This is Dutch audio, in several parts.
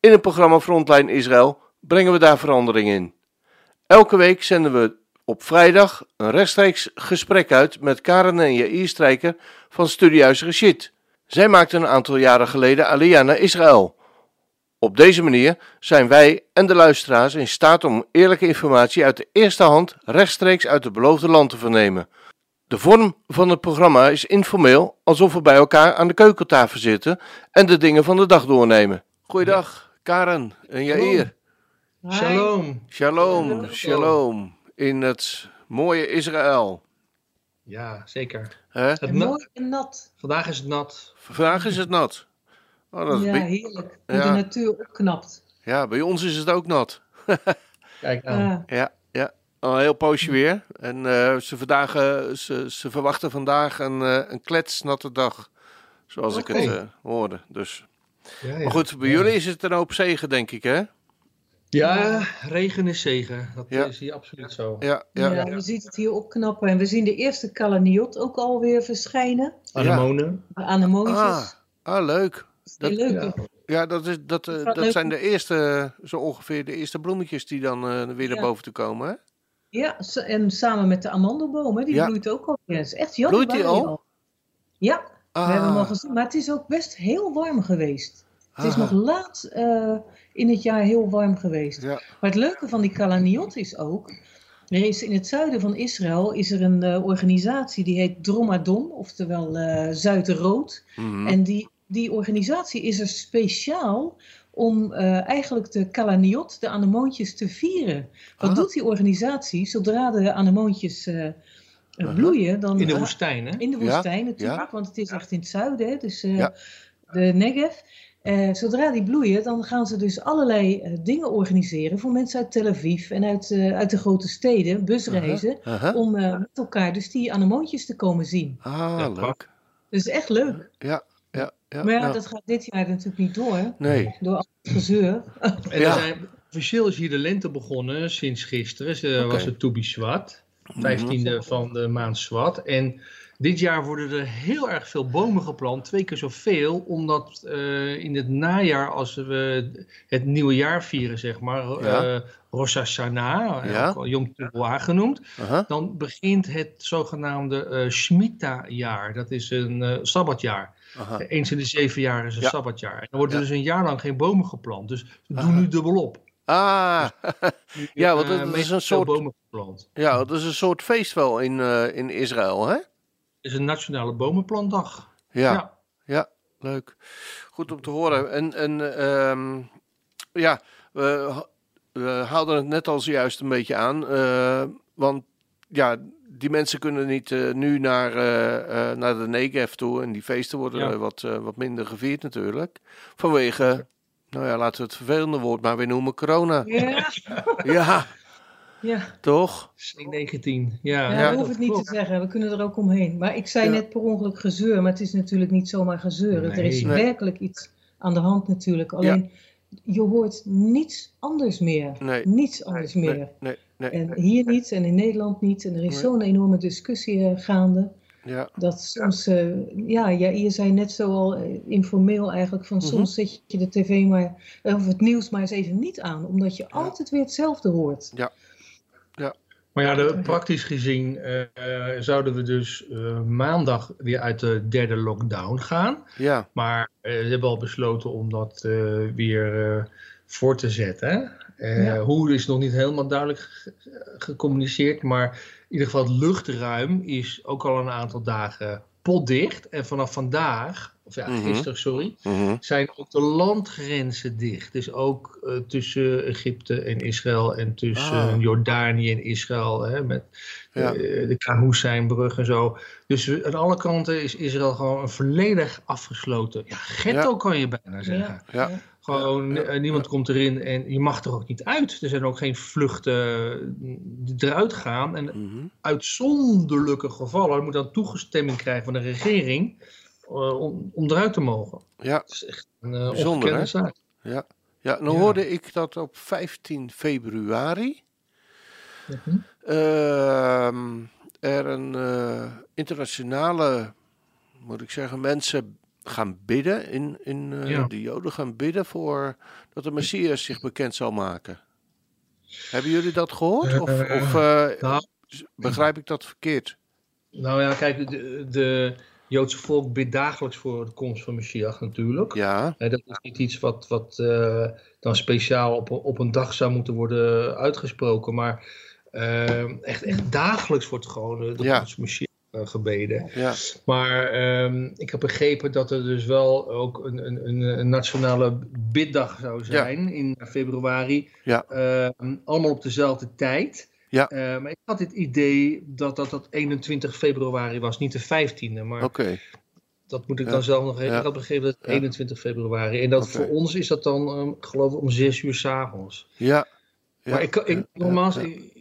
In het programma Frontline Israël brengen we daar verandering in. Elke week zenden we op vrijdag een rechtstreeks gesprek uit met Karen en Jair Strijker van Studiehuis Rashid. Zij maakten een aantal jaren geleden Aliyah naar Israël. Op deze manier zijn wij en de luisteraars in staat om eerlijke informatie uit de eerste hand rechtstreeks uit het beloofde land te vernemen. De vorm van het programma is informeel, alsof we bij elkaar aan de keukentafel zitten en de dingen van de dag doornemen. Goeiedag, Karen en Jair. Shalom. Shalom, shalom. In het mooie Israël. Ja, zeker. Hè? Het mooi en nat. Vandaag is het nat. Vandaag is het nat. Oh, dat is Ja, heerlijk. Hoe Ja. de natuur opknapt. ja, bij ons is het ook nat. Kijk aan. Ja. Ja, ja. Al een heel poosje weer. En eh, ze, vandaag, eh, ze, ze verwachten vandaag een, eh, een kletsnatte dag. Zoals ik het hoorde. Dus. Ja, ja. Maar goed, bij Ja. jullie is het een hoop zegen, denk ik, hè? Ja, regen is zegen. Dat Ja. is hier absoluut zo. Ja, ja. Ja, je ziet het hier opknappen. En we zien de eerste kalaniot ook alweer verschijnen. Anemonen. De anemootjes. Ah, ah, leuk. Dat- leuk. ja. Ja, dat, is, dat, eh, dat leuk. zijn de eerste, zo ongeveer de eerste bloemetjes die dan eh, weer naar boven te komen, hè? Ja, en samen met de amandelboom, hè, die Ja. bloeit ook alweer. Is echt januari Bloeit die al? Ja, Ah, we hebben hem al gezien. Maar het is ook best heel warm geweest. Het is ah, nog laat eh, in het jaar heel warm geweest. Ja, Maar het leuke van die kalaniot is ook. Er is in het zuiden van Israël is er een eh, organisatie die heet Dromadon, oftewel Zuid-Rood. mhm. En die, die organisatie is er speciaal om eigenlijk de kalaniot, de anemoontjes, te vieren. Wat Ah. doet die organisatie? Zodra de anemoontjes. Bloeien, dan In de woestijn, hè? in de Ja, woestijn natuurlijk, ja. want het is echt in het zuiden, hè, dus eh, Ja. de Negev. Eh, zodra die bloeien, dan gaan ze dus allerlei eh, dingen organiseren voor mensen uit Tel Aviv en uit, eh, uit de grote steden, busreizen, om eh, met elkaar dus die anemoontjes te komen zien. Ah, Ja, leuk. Dat is echt leuk. Ja, ja, ja. maar ja, nou, dat gaat dit jaar natuurlijk niet door, Nee. door al het gezeur. En Ja. er zijn, officieel is hier de lente begonnen sinds gisteren. Was het Tobi Swat. 15e van de maand Swat. En dit jaar worden er heel erg veel bomen geplant. Twee keer zoveel. Omdat eh, in het najaar, als we het nieuwe jaar vieren, zeg maar. Ja. eh Rosh Hashanah, Ja. ook al Yom Teruah genoeg. Aha. dan begint het zogenaamde eh Shemitah-jaar. Dat is een eh sabbatjaar. Eens in de zeven jaar is een Ja. sabbatjaar. En dan worden dus een jaar lang geen bomen geplant. Dus Aha. nu dubbel Ah, Ja, want Eh, dat is meestal een soort- bomen geplant. ja, dat is een soort feest wel in, eh, in Israël, hè? Het is een nationale bomenplantdag. Ja, ja, leuk. Goed om te horen. En, en ehm, ja, we, we haalden het net al zojuist een beetje aan. eh, want ja, die mensen kunnen niet eh, nu naar, eh, eh, naar de Negev toe. En die feesten worden Ja. eh, wat, eh, wat minder gevierd natuurlijk. Vanwege, nou ja, laten we het vervelende woord maar weer noemen, corona. Ja, Ja, ja. toch? C19. Ja, Ja, Ja, we hoeven het niet te zeggen, we kunnen er ook omheen. Maar ik zei Ja. net per ongeluk gezeur, maar het is natuurlijk niet zomaar gezeur. Er is Nee. Werkelijk iets aan de hand natuurlijk. Alleen, je hoort niets anders meer. Nee. Niets anders meer. Nee, nee, nee. En hier niet en in Nederland niet. En er is Nee. zo'n enorme discussie eh, gaande. Ja, Dat soms, eh, ja, ja, je zei net zo al eh, informeel eigenlijk, van Mhm. soms zet je de tv maar, of het nieuws maar eens even niet aan. Omdat je altijd weer hetzelfde hoort. Maar ja, de, praktisch gezien eh, eh, zouden we dus eh, maandag weer uit de derde lockdown gaan. ja, Maar eh, ze hebben al besloten om dat eh, weer eh, voor te zetten. Eh, Ja. Hoe is nog niet helemaal duidelijk ge- gecommuniceerd. Maar ieder geval het luchtruim is ook al een aantal dagen potdicht. En vanaf vandaag, of ja, Mhm. gisteren, sorry, mhm, zijn ook de landgrenzen dicht. Dus ook eh, tussen Egypte en Israël en tussen Ah. Jordanië en Israël. Hè, met Ja. eh, de Kahuseinbrug en zo. Dus aan alle kanten is Israël gewoon een volledig afgesloten. Ja, ghetto kan je bijna zeggen. Ja. Gewoon, ja, eh, niemand komt erin en je mag er ook niet uit. Er zijn ook geen vluchten eh, eruit gaan. En Mhm. uitzonderlijke gevallen moet dan toegestemming krijgen van de regering eh, om, om eruit te mogen. Ja, Dat is echt een uh, Bijzonder, zaak. ja. Ja, nou Ja. hoorde ik dat op 15 februari Mhm. ehm, er een internationale, moet ik zeggen, mensen gaan bidden, in, in, eh, Ja. de Joden gaan bidden voor dat de Messias zich bekend zal maken. Hebben jullie dat gehoord? Of, Eh, of eh, nou, begrijp ik dat verkeerd? Nou ja, kijk, de, de Joodse volk bidt dagelijks voor de komst van Messias natuurlijk. Ja, dat is niet iets wat, wat dan speciaal op, op een dag zou moeten worden uitgesproken. Maar echt, echt dagelijks wordt gewoon de Ja. komst van Messias gebeden. ja, Maar ehm, ik heb begrepen dat er dus wel ook een, een, een, nationale biddag zou zijn in februari. Ja. Ehm, allemaal op dezelfde tijd. Ja. Eh, maar ik had het idee dat, dat dat 21 februari was, niet de 15e. Maar oké. dat moet ik Ja. dan zelf nog even. Ja. Ik had begrepen dat het Ja. 21 februari. En dat voor ons is dat dan, ehm, geloof ik, om 6 uur s'avonds. Ja. ja. maar ik, ik, nogmaals, ik- eh,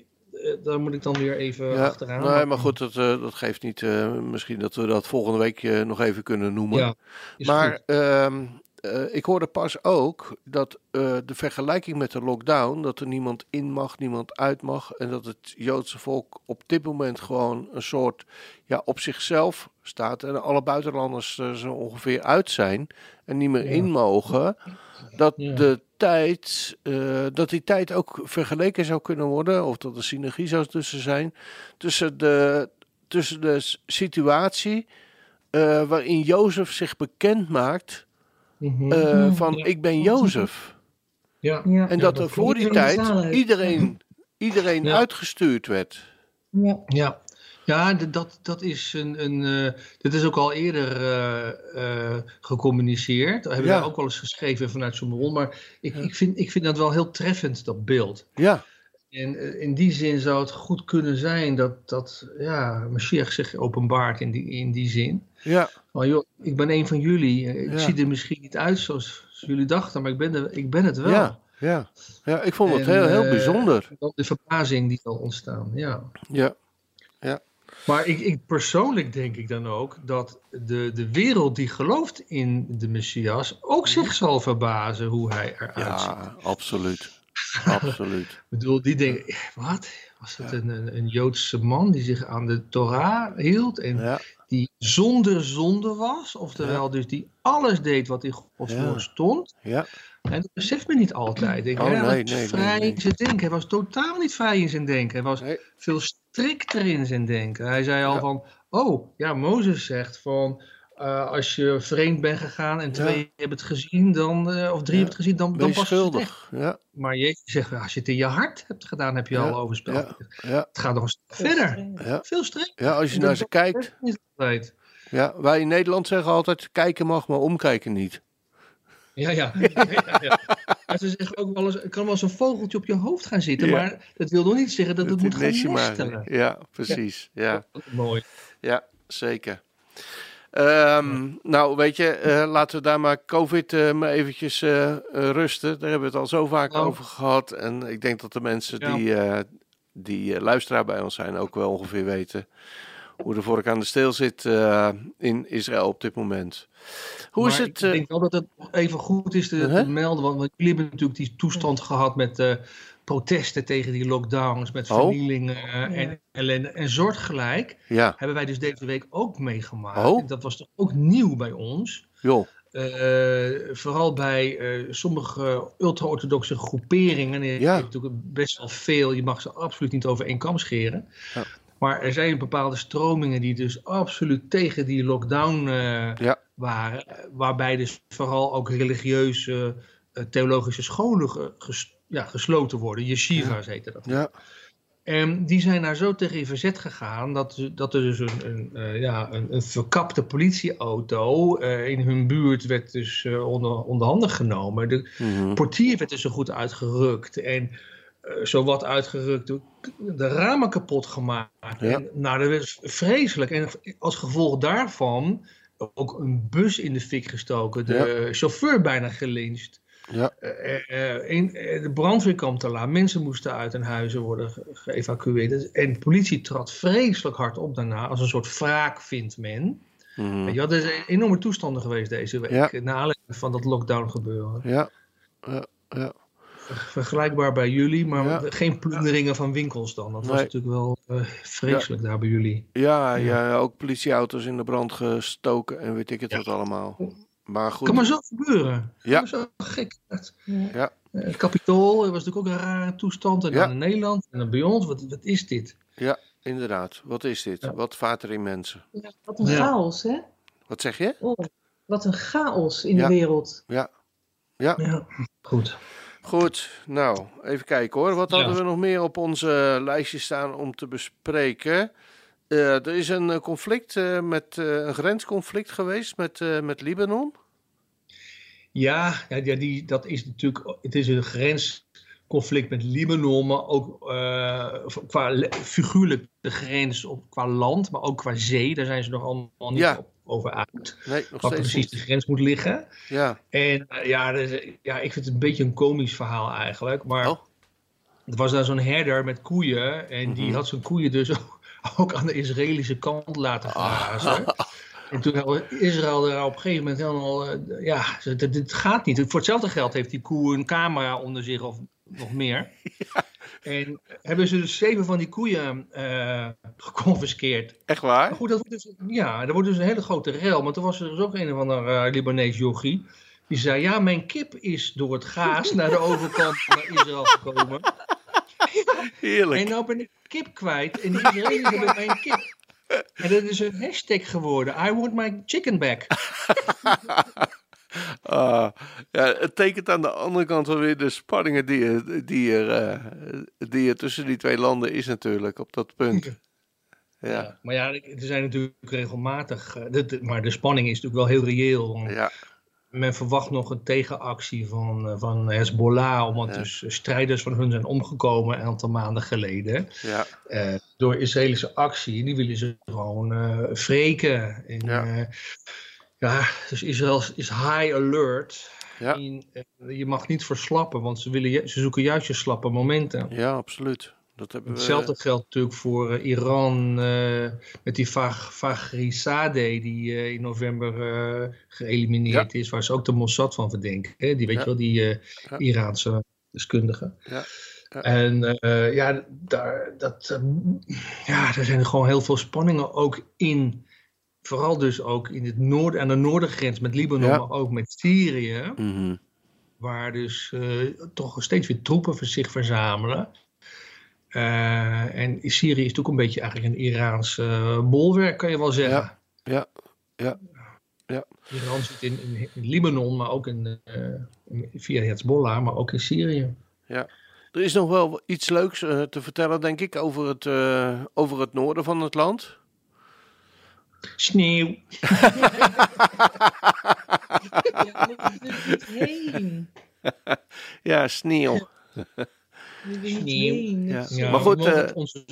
daar moet ik dan weer even Ja, achteraan. nee, maar goed, dat, eh, dat geeft niet. eh, misschien dat we dat volgende week eh, nog even kunnen noemen. Ja, maar ehm, eh, ik hoorde pas ook dat eh, de vergelijking met de lockdown, dat er niemand in mag, niemand uit mag. En dat het Joodse volk op dit moment gewoon een soort ja, op zichzelf staat. En alle buitenlanders er zo ongeveer uit zijn en niet meer Ja. in mogen. Dat Ja. de tijd, eh, dat die tijd ook vergeleken zou kunnen worden, of dat er synergie zou tussen zijn, tussen de, tussen de situatie eh, waarin Jozef zich bekend maakt Mhm. eh, Mhm. van Ja. ik ben Jozef. ja. Ja. En Ja, dat dat er voor die tijd iedereen, iedereen Ja. uitgestuurd werd. Ja. Ja, ja dat, dat is een. een dit is ook al eerder eh, eh, gecommuniceerd. We hebben Ja. daar ook wel eens geschreven vanuit zo'n bron. Maar ik, Ja. ik, vind, ik vind dat wel heel treffend, dat beeld. Ja, En in die zin zou het goed kunnen zijn dat, dat ja, Mashiach zich openbaart in die, in die zin. ja, Van joh, ik ben een van jullie. Ik Ja. zie er misschien niet uit zoals, jullie dachten, maar ik ben, er, ik ben het wel. ja, ja. Ja, ik vond het En, heel, heel bijzonder. De verbazing die zal ontstaan, ja. Ja, Maar ik, ik, persoonlijk denk ik dan ook dat de, de wereld die gelooft in de Messias ook zich zal verbazen hoe hij eruit ziet. ja, absoluut. Absoluut. Ik bedoel, die denken, wat? Was een, een, een Joodse man die zich aan de Torah hield en Ja, die zonder zonde was? Oftewel dus die alles deed wat in Gods Ja. woord stond. ja, En dat beseft men niet altijd. Ik, Oh, hij was nee, vrij nee. in zijn denken. Hij was totaal niet vrij in zijn denken. Hij was veel strikter in zijn denken. Hij zei al van, oh, ja, Mozes zegt van, eh, als je vreemd bent gegaan en twee hebben het gezien, dan, eh, of drie Ja. hebben het gezien, dan, dan je pas het schuldig. Ja, Maar Jezus zegt, als je het in je hart hebt gedaan, heb je Ja. al overspel. ja, ja, Het gaat nog een stuk verder. ja. Veel strenger. Ja, als je En naar ze kijkt. Ja, wij in Nederland zeggen altijd: kijken mag, maar omkijken niet. Ja, ja. ja, ja, ja. Maar ze zeggen ook wel eens, er kan wel eens een vogeltje op je hoofd gaan zitten, Ja. maar dat wil nog niet zeggen dat het moet gaan nestelen. Ja, precies. Ja. Mooi. Ja, zeker. Ehm, nou, weet je, eh, laten we daar maar COVID eh, maar eventjes eh, rusten. Daar hebben we het al zo vaak over gehad. En ik denk dat de mensen Ja. die, die luisteraar bij ons zijn ook wel ongeveer weten hoe de vork aan de steel zit in Israël op dit moment. Hoe is Maar het? Ik denk wel dat het even goed is te, Uh-huh. melden, want, jullie hebben natuurlijk die toestand gehad met protesten tegen die lockdowns, met Oh. vernielingen en ellende. En soortgelijk ja, hebben wij dus deze week ook meegemaakt. Oh. En Dat was toch ook nieuw bij ons. joh. Eh, vooral bij eh, sommige ultra-orthodoxe groeperingen. En je Ja. hebt natuurlijk best wel veel. Je mag ze absoluut niet over één kam scheren. Ja. Maar er zijn bepaalde stromingen die dus absoluut tegen die lockdown eh, Ja. waren. Waarbij dus vooral ook religieuze, theologische scholen ge- ges- ja, gesloten worden. Yeshivas heette dat. Ja, En die zijn daar zo tegen in verzet gegaan dat, dat er dus een, een, eh, ja, een, een verkapte politieauto eh, in hun buurt werd dus eh, onder, onder handen genomen. De mhm. portier werd er zo goed uitgerukt en eh zowat uitgerukt, de, ramen kapot gemaakt. Ja. En, nou, dat was vreselijk. En als gevolg daarvan ook een bus in de fik gestoken, de chauffeur bijna gelyncht. Ja. in, de brandweer kwam te laat. Mensen moesten uit hun huizen worden geëvacueerd. En de politie trad vreselijk hard op daarna. Als een soort wraak, vindt men. Mm. Ja, er zijn enorme toestanden geweest deze week. Ja. Na aanleiding van dat lockdown gebeuren. Ja, ja, ja. Vergelijkbaar bij jullie, maar geen plunderingen van winkels dan. Dat was natuurlijk wel uh, vreselijk daar bij jullie. Ja, ja, ook politieauto's in de brand gestoken en weet ik het wat allemaal. Maar goed. Kan maar zo gebeuren. Ja. Zo gek. Ja. Uh, het kapitool was natuurlijk ook een rare toestand. En dan in Nederland en dan bij ons. Wat, wat is dit? Ja, inderdaad. Wat is dit? Wat vaart er in mensen? wat een chaos, hè? Wat zeg je? Oh, wat een chaos in de wereld. Ja. Ja. ja. Goed. Goed, nou, even kijken hoor. Wat hadden we nog meer op onze lijstje staan om te bespreken? Uh, er is een eh, conflict uh, met een grensconflict geweest met, met Libanon. Ja, ja die, dat is natuurlijk. Het is een grensconflict met Libanon, maar ook qua figuurlijk de grens op, qua land, maar ook qua zee. Daar zijn ze nog allemaal niet ja. op over uit. Nee, waar precies de grens moet liggen. Ja. En ja, dus, ja, ik vind het een beetje een komisch verhaal eigenlijk. Maar oh. er was daar zo'n herder met koeien. En die mhm. had zijn koeien dus ook, ook, aan de Israëlische kant laten grazen. En toen had Israël daar op een gegeven moment helemaal, uh, ja, dit gaat niet. Voor hetzelfde geld heeft die koe een camera onder zich of nog meer. Ja. En hebben ze dus zeven van die koeien uh, geconfiskeerd. Echt waar? Maar goed, dat wordt dus, ja, dat wordt dus een hele grote rel. Maar toen was er dus ook een of ander uh, Libanees yogi. Die zei, ja, mijn kip is door het gaas naar de overkant naar Israël gekomen. Heerlijk. En nou ben ik kip kwijt. En de Israëli's hebben mijn kip. En dat is een hashtag geworden. I want my chicken back. Uh, ja, het tekent aan de andere kant wel weer de spanningen die er, die, er, uh, die er tussen die twee landen is natuurlijk op dat punt. Ja. ja maar ja, er zijn natuurlijk regelmatig, de, maar de spanning is natuurlijk wel heel reëel. Ja. Men verwacht nog een tegenactie van, van Hezbollah, omdat ja. dus strijders van hun zijn omgekomen een aantal maanden geleden. Ja. door Israëlische actie. Die willen ze gewoon wreken. En, ja. Ja, dus Israël is high alert. Ja. Eh, je mag niet verslappen, want ze, willen, ze zoeken juist je slappe momenten. Ja, absoluut. Dat hebben Hetzelfde geldt natuurlijk voor uh, Iran uh, met die Faghrizadeh die in november geëlimineerd is, waar ze ook de Mossad van verdenken. Hè? Die weet je wel, die Iraanse deskundige. Ja. En ja, daar, dat, ja, er zijn gewoon heel veel spanningen ook in vooral dus ook in het noorden, aan de noordengrens met Libanon, maar ook met Syrië. Mhm. Waar dus uh, toch steeds weer troepen zich verzamelen. Uh, en Syrië is natuurlijk een beetje eigenlijk een Iraans uh, bolwerk, kan je wel zeggen. Ja, ja, ja. ja. Iran zit in, in, Libanon, maar ook in, via Hezbollah, maar ook in Syrië. Ja. Er is nog wel iets leuks te vertellen, denk ik, over het, over het noorden van het land. Sneeuw. ja, sneeuw. Sneeuw. Ja. maar goed, uh, onze,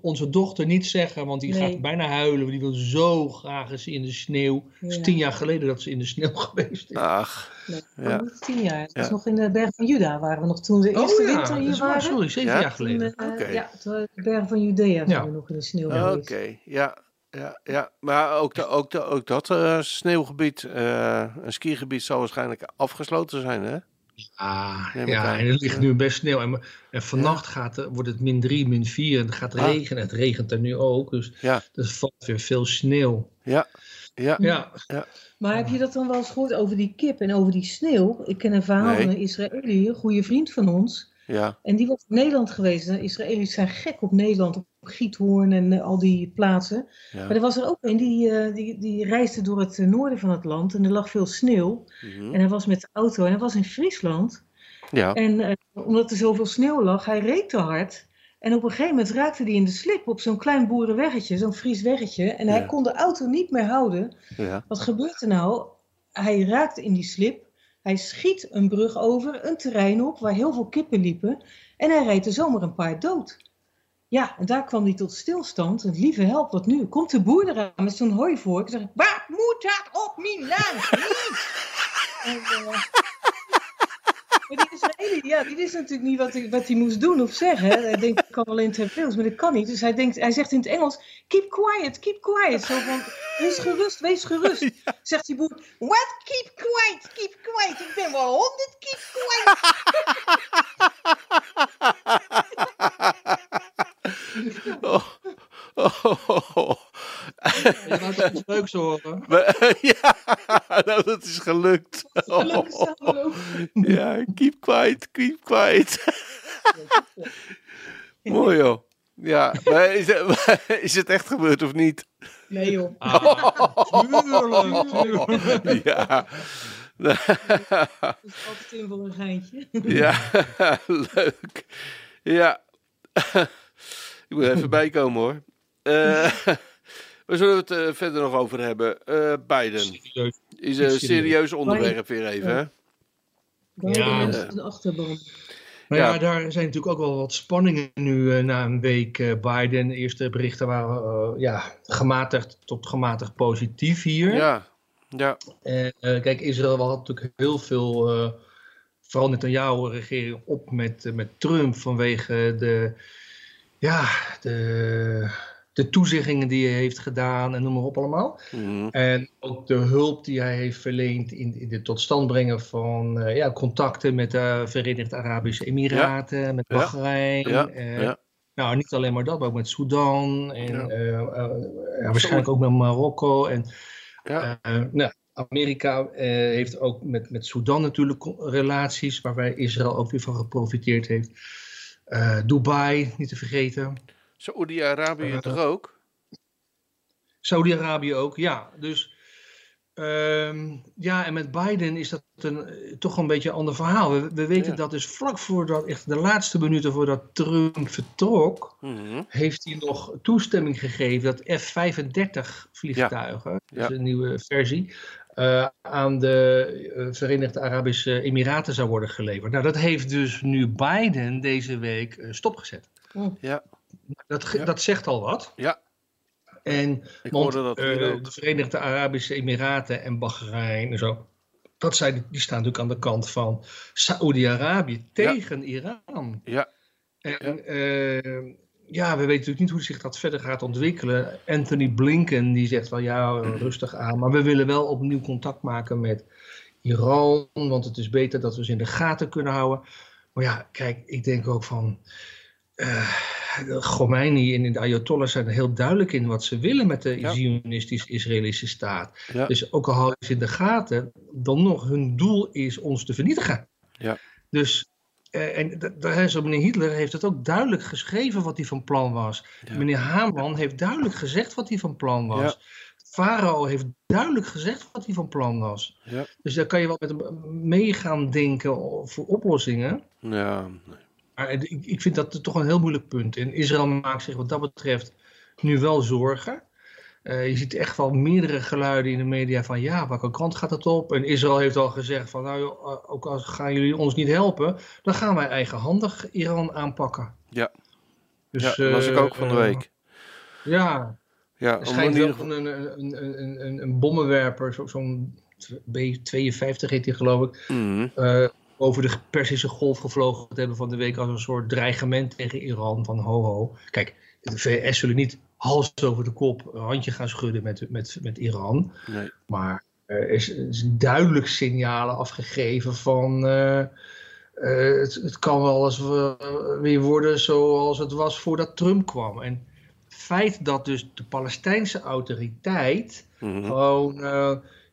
onze dochter niet zeggen, want die gaat bijna huilen. Die wil zo graag eens in de sneeuw. Het is tien jaar geleden dat ze in de sneeuw geweest is. Ach. Nee, ja. niet tien jaar. Het is nog in de Berg van Juda waren we nog toen de oh eerste oh, winter hier waren. Sorry, zeven jaar geleden. Toen, uh, okay. Ja, de Berg van Judea zijn we nog in de sneeuw geweest. Oké, ja ja, ja, maar ook, de, ook, de, ook dat uh, sneeuwgebied, uh, een skigebied, zal waarschijnlijk afgesloten zijn, hè? Ja, ja en er ligt nu best sneeuw. En, en vannacht gaat, wordt het min 3, min 4 en het gaat ah. regenen. Het regent er nu ook, dus ja. er valt weer veel sneeuw. Ja, ja. ja. ja. Maar heb je dat dan wel eens gehoord over die kip en over die sneeuw? Ik ken een verhaal van een Israëli, een goede vriend van ons. Ja. En die was in Nederland geweest. De Israëli's zijn gek op Nederland, op Giethoorn en uh, al die plaatsen. Ja. Maar er was er ook een die, uh, die, die reisde door het uh, noorden van het land en er lag veel sneeuw. Mm-hmm. En hij was met de auto en hij was in Friesland. Ja. En omdat er zoveel sneeuw lag, hij reed te hard. En op een gegeven moment raakte hij in de slip op zo'n klein boerenweggetje, zo'n Fries weggetje. En hij kon de auto niet meer houden. Ja. Wat gebeurt er nou? Hij raakte in die slip. Hij schiet een brug over, een terrein op waar heel veel kippen liepen. En hij rijdt er zomaar een paar dood. Ja, en daar kwam hij tot stilstand. Het lieve help, wat nu? Komt de boer eraan met zo'n hooivork. En zegt, wat moet dat op mijn land? en, uh, Maar die Israëli, ja, die wist natuurlijk niet wat hij, wat hij moest doen of zeggen. Hij denkt, ik kan alleen het Hebreeuws, maar dat kan niet. Dus hij, denkt, hij zegt in het Engels, keep quiet, keep quiet. Zo van, wees gerust, wees gerust. Zegt die boer, what, keep quiet, keep quiet. Ik ben wel honderd, keep quiet. Oh, oh, oh, oh. Je laat het leuks horen. Ja, nou, dat is gelukt. Ook. Ja, keep quiet, keep quiet. Mooi joh. Ja, maar is het, is het echt gebeurd of niet? Nee joh. Ah, tuurlijk. Ja. Dat is altijd in voor een geintje. Ja, leuk. Ja. Ik moet er even bijkomen hoor. Eh waar zullen we het eh, verder nog over hebben? Eh Biden. Serieus. Is een serieus onderwerp weer even, hè? Ja, mensen een achterban. Maar ja, Ja. daar zijn natuurlijk ook wel wat spanningen nu na een week eh, Biden. De eerste berichten waren eh, ja, gematigd tot gematigd positief hier. Ja. Ja. En, eh, kijk, Israël had natuurlijk heel veel, eh vooral Netanyahu-regering, op met, met Trump vanwege de, ja, de, de toezeggingen die hij heeft gedaan en noem maar op allemaal. Mhm. En ook de hulp die hij heeft verleend in, in het tot stand brengen van eh, ja, contacten met de Verenigde Arabische Emiraten, met. Bahrein. Ja. eh, Ja. Nou, niet alleen maar dat, maar ook met Sudan en eh, waarschijnlijk ook met Marokko. En Ja. nou, Amerika heeft ook met, met Sudan natuurlijk relaties, waarbij Israël ook weer van geprofiteerd heeft. Dubai, niet te vergeten. Saoedi-Arabië Eh, toch ook? Saudi-Arabië ook, ja. Dus ehm, ja, en met Biden is dat een, eh, toch een beetje een ander verhaal. We, we weten Ja. dat dus vlak voordat, echt de laatste minuten voordat Trump vertrok, Mhm. heeft hij nog toestemming gegeven dat F-35 vliegtuigen, dat is Ja. een nieuwe versie, eh, aan de Verenigde Arabische Emiraten zou worden geleverd. Nou, dat heeft dus nu Biden deze week stopgezet. Ja. Dat, Ja. dat zegt al wat. Ja. En Ik want dat eh, de Verenigde Arabische Emiraten en Bahrein en zo, dat zijn, die staan natuurlijk aan de kant van Saoedi-Arabië tegen Iran. Ja. En eh, ja, we weten natuurlijk niet hoe zich dat verder gaat ontwikkelen. Anthony Blinken die zegt van ja, Mm. rustig aan, maar we willen wel opnieuw contact maken met Iran, want het is beter dat we ze in de gaten kunnen houden. Maar ja, kijk, ik denk ook van. eh Khomeini en de Ayatollahs zijn er heel duidelijk in wat ze willen met de Ja. Zionistische-Israëlische staat. Ja. Dus ook al houden ze in de gaten, dan nog hun doel is ons te vernietigen. Ja. Dus, eh, en zo meneer Hitler heeft het ook duidelijk geschreven wat hij van plan was. Ja. Meneer Haman heeft duidelijk gezegd wat hij van plan was. Ja. Farao heeft duidelijk gezegd wat hij van plan was. Ja. Dus daar kan je wel met hem mee gaan denken voor oplossingen. Ja. nee. Maar ik, ik vind dat toch een heel moeilijk punt. En Israël maakt zich wat dat betreft nu wel zorgen. Eh, je ziet echt wel meerdere geluiden in de media van ja, welke kant gaat het op? En Israël heeft al gezegd van nou, joh, eh, ook als gaan jullie ons niet helpen, dan gaan wij eigenhandig Iran aanpakken. Ja. Dus, ja, dat was ik eh, ook van de week. ja, Ja, er om schijnt wel een, een, een, een, bommenwerper, zo- zo'n B-52 heet die geloof ik, eh, over de Persische golf gevlogen te hebben van de week als een soort dreigement tegen Iran van ho ho. Kijk, de VS zullen niet hals over de kop een handje gaan schudden met, met, met Iran. Nee. Maar er is, is duidelijk signalen afgegeven van eh, eh, het, het kan wel eens eh, weer worden zoals het was voordat Trump kwam. En het feit dat dus de Palestijnse autoriteit Mhm. gewoon